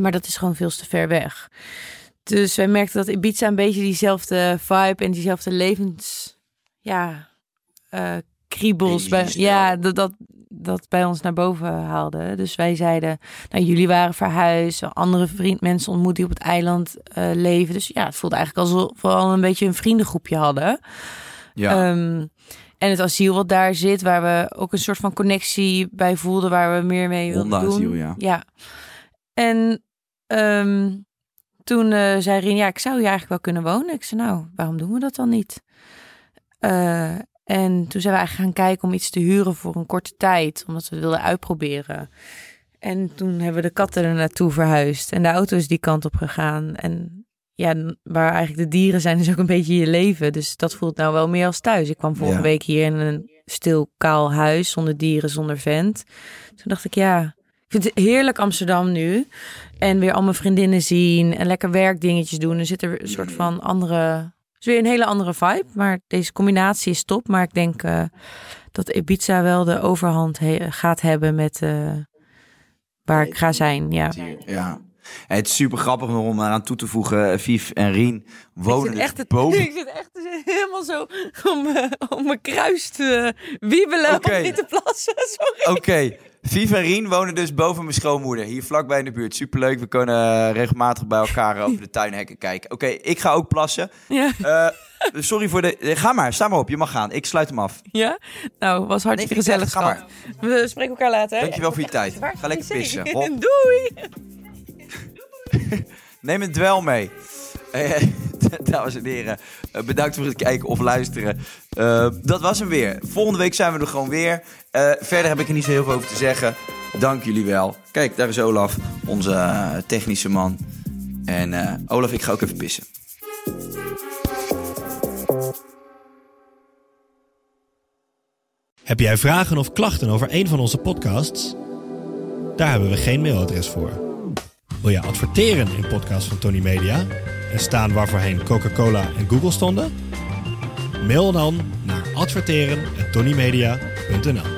Maar dat is gewoon veel te ver weg. Dus wij merkten dat Ibiza een beetje diezelfde vibe en diezelfde levens... Ja, uh, kriebels bij, ja, dat, dat, dat bij ons naar boven haalde. Dus wij zeiden, nou jullie waren verhuisd, andere vriend, mensen ontmoet die op het eiland uh, leven. Dus ja, het voelde eigenlijk alsof we vooral een beetje een vriendengroepje hadden. Ja. Um, en het asiel wat daar zit, waar we ook een soort van connectie bij voelden, waar we meer mee wilden doen. Asiel, ja. ja. En um, toen uh, zei Rien, ja, ik zou hier eigenlijk wel kunnen wonen. Ik zei, nou, waarom doen we dat dan niet? Uh, en toen zijn we eigenlijk gaan kijken om iets te huren voor een korte tijd, omdat we het wilden uitproberen. En toen hebben we de katten er naartoe verhuisd en de auto is die kant op gegaan. En ja, waar eigenlijk de dieren zijn, is ook een beetje je leven. Dus dat voelt nou wel meer als thuis. Ik kwam vorige week hier in een stil, kaal huis, zonder dieren, zonder vent. Toen dacht ik, ja, ik vind het heerlijk Amsterdam nu. En weer al mijn vriendinnen zien en lekker werkdingetjes doen. Er zit er een soort van andere is weer een hele andere vibe. Maar deze combinatie is top. Maar ik denk uh, dat Ibiza wel de overhand gaat hebben met uh, waar ik ga zijn. Ja. ja. het is super grappig om eraan toe te voegen. Eh, Vief en Rien wonen ik echt boven. Ik zit echt helemaal zo om, om mijn kruis te wiebelen okay. om niet te plassen. Oké, Viv en Rien wonen dus boven mijn schoonmoeder. Hier vlakbij in de buurt. Superleuk. We kunnen uh, regelmatig bij elkaar over de tuinhekken kijken. Oké, ik ga ook plassen. Ja. Uh, sorry voor de... Ga maar, sta maar op. Je mag gaan. Ik sluit hem af. Ja? Nou, was hartstikke nee, gezellig. Ga maar. We spreken elkaar later. Dankjewel voor je tijd. Ga lekker pissen. Doei! Neem een dwel mee. Dames en heren, uh, bedankt voor het kijken of luisteren. Uh, dat was hem weer. Volgende week zijn we er gewoon weer. verder heb ik er niet zo heel veel over te zeggen. Dank jullie wel. Kijk, daar is Olaf, onze technische man. En Olaf, ik ga ook even pissen. Heb jij vragen of klachten over een van onze podcasts? Daar hebben we geen mailadres voor. Wil je adverteren in podcasts van Tony Media? En staan waarvoorheen Coca-Cola en Google stonden? Mail dan naar adverteren@tonymedia.nl.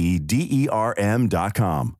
P E D E R M dot com.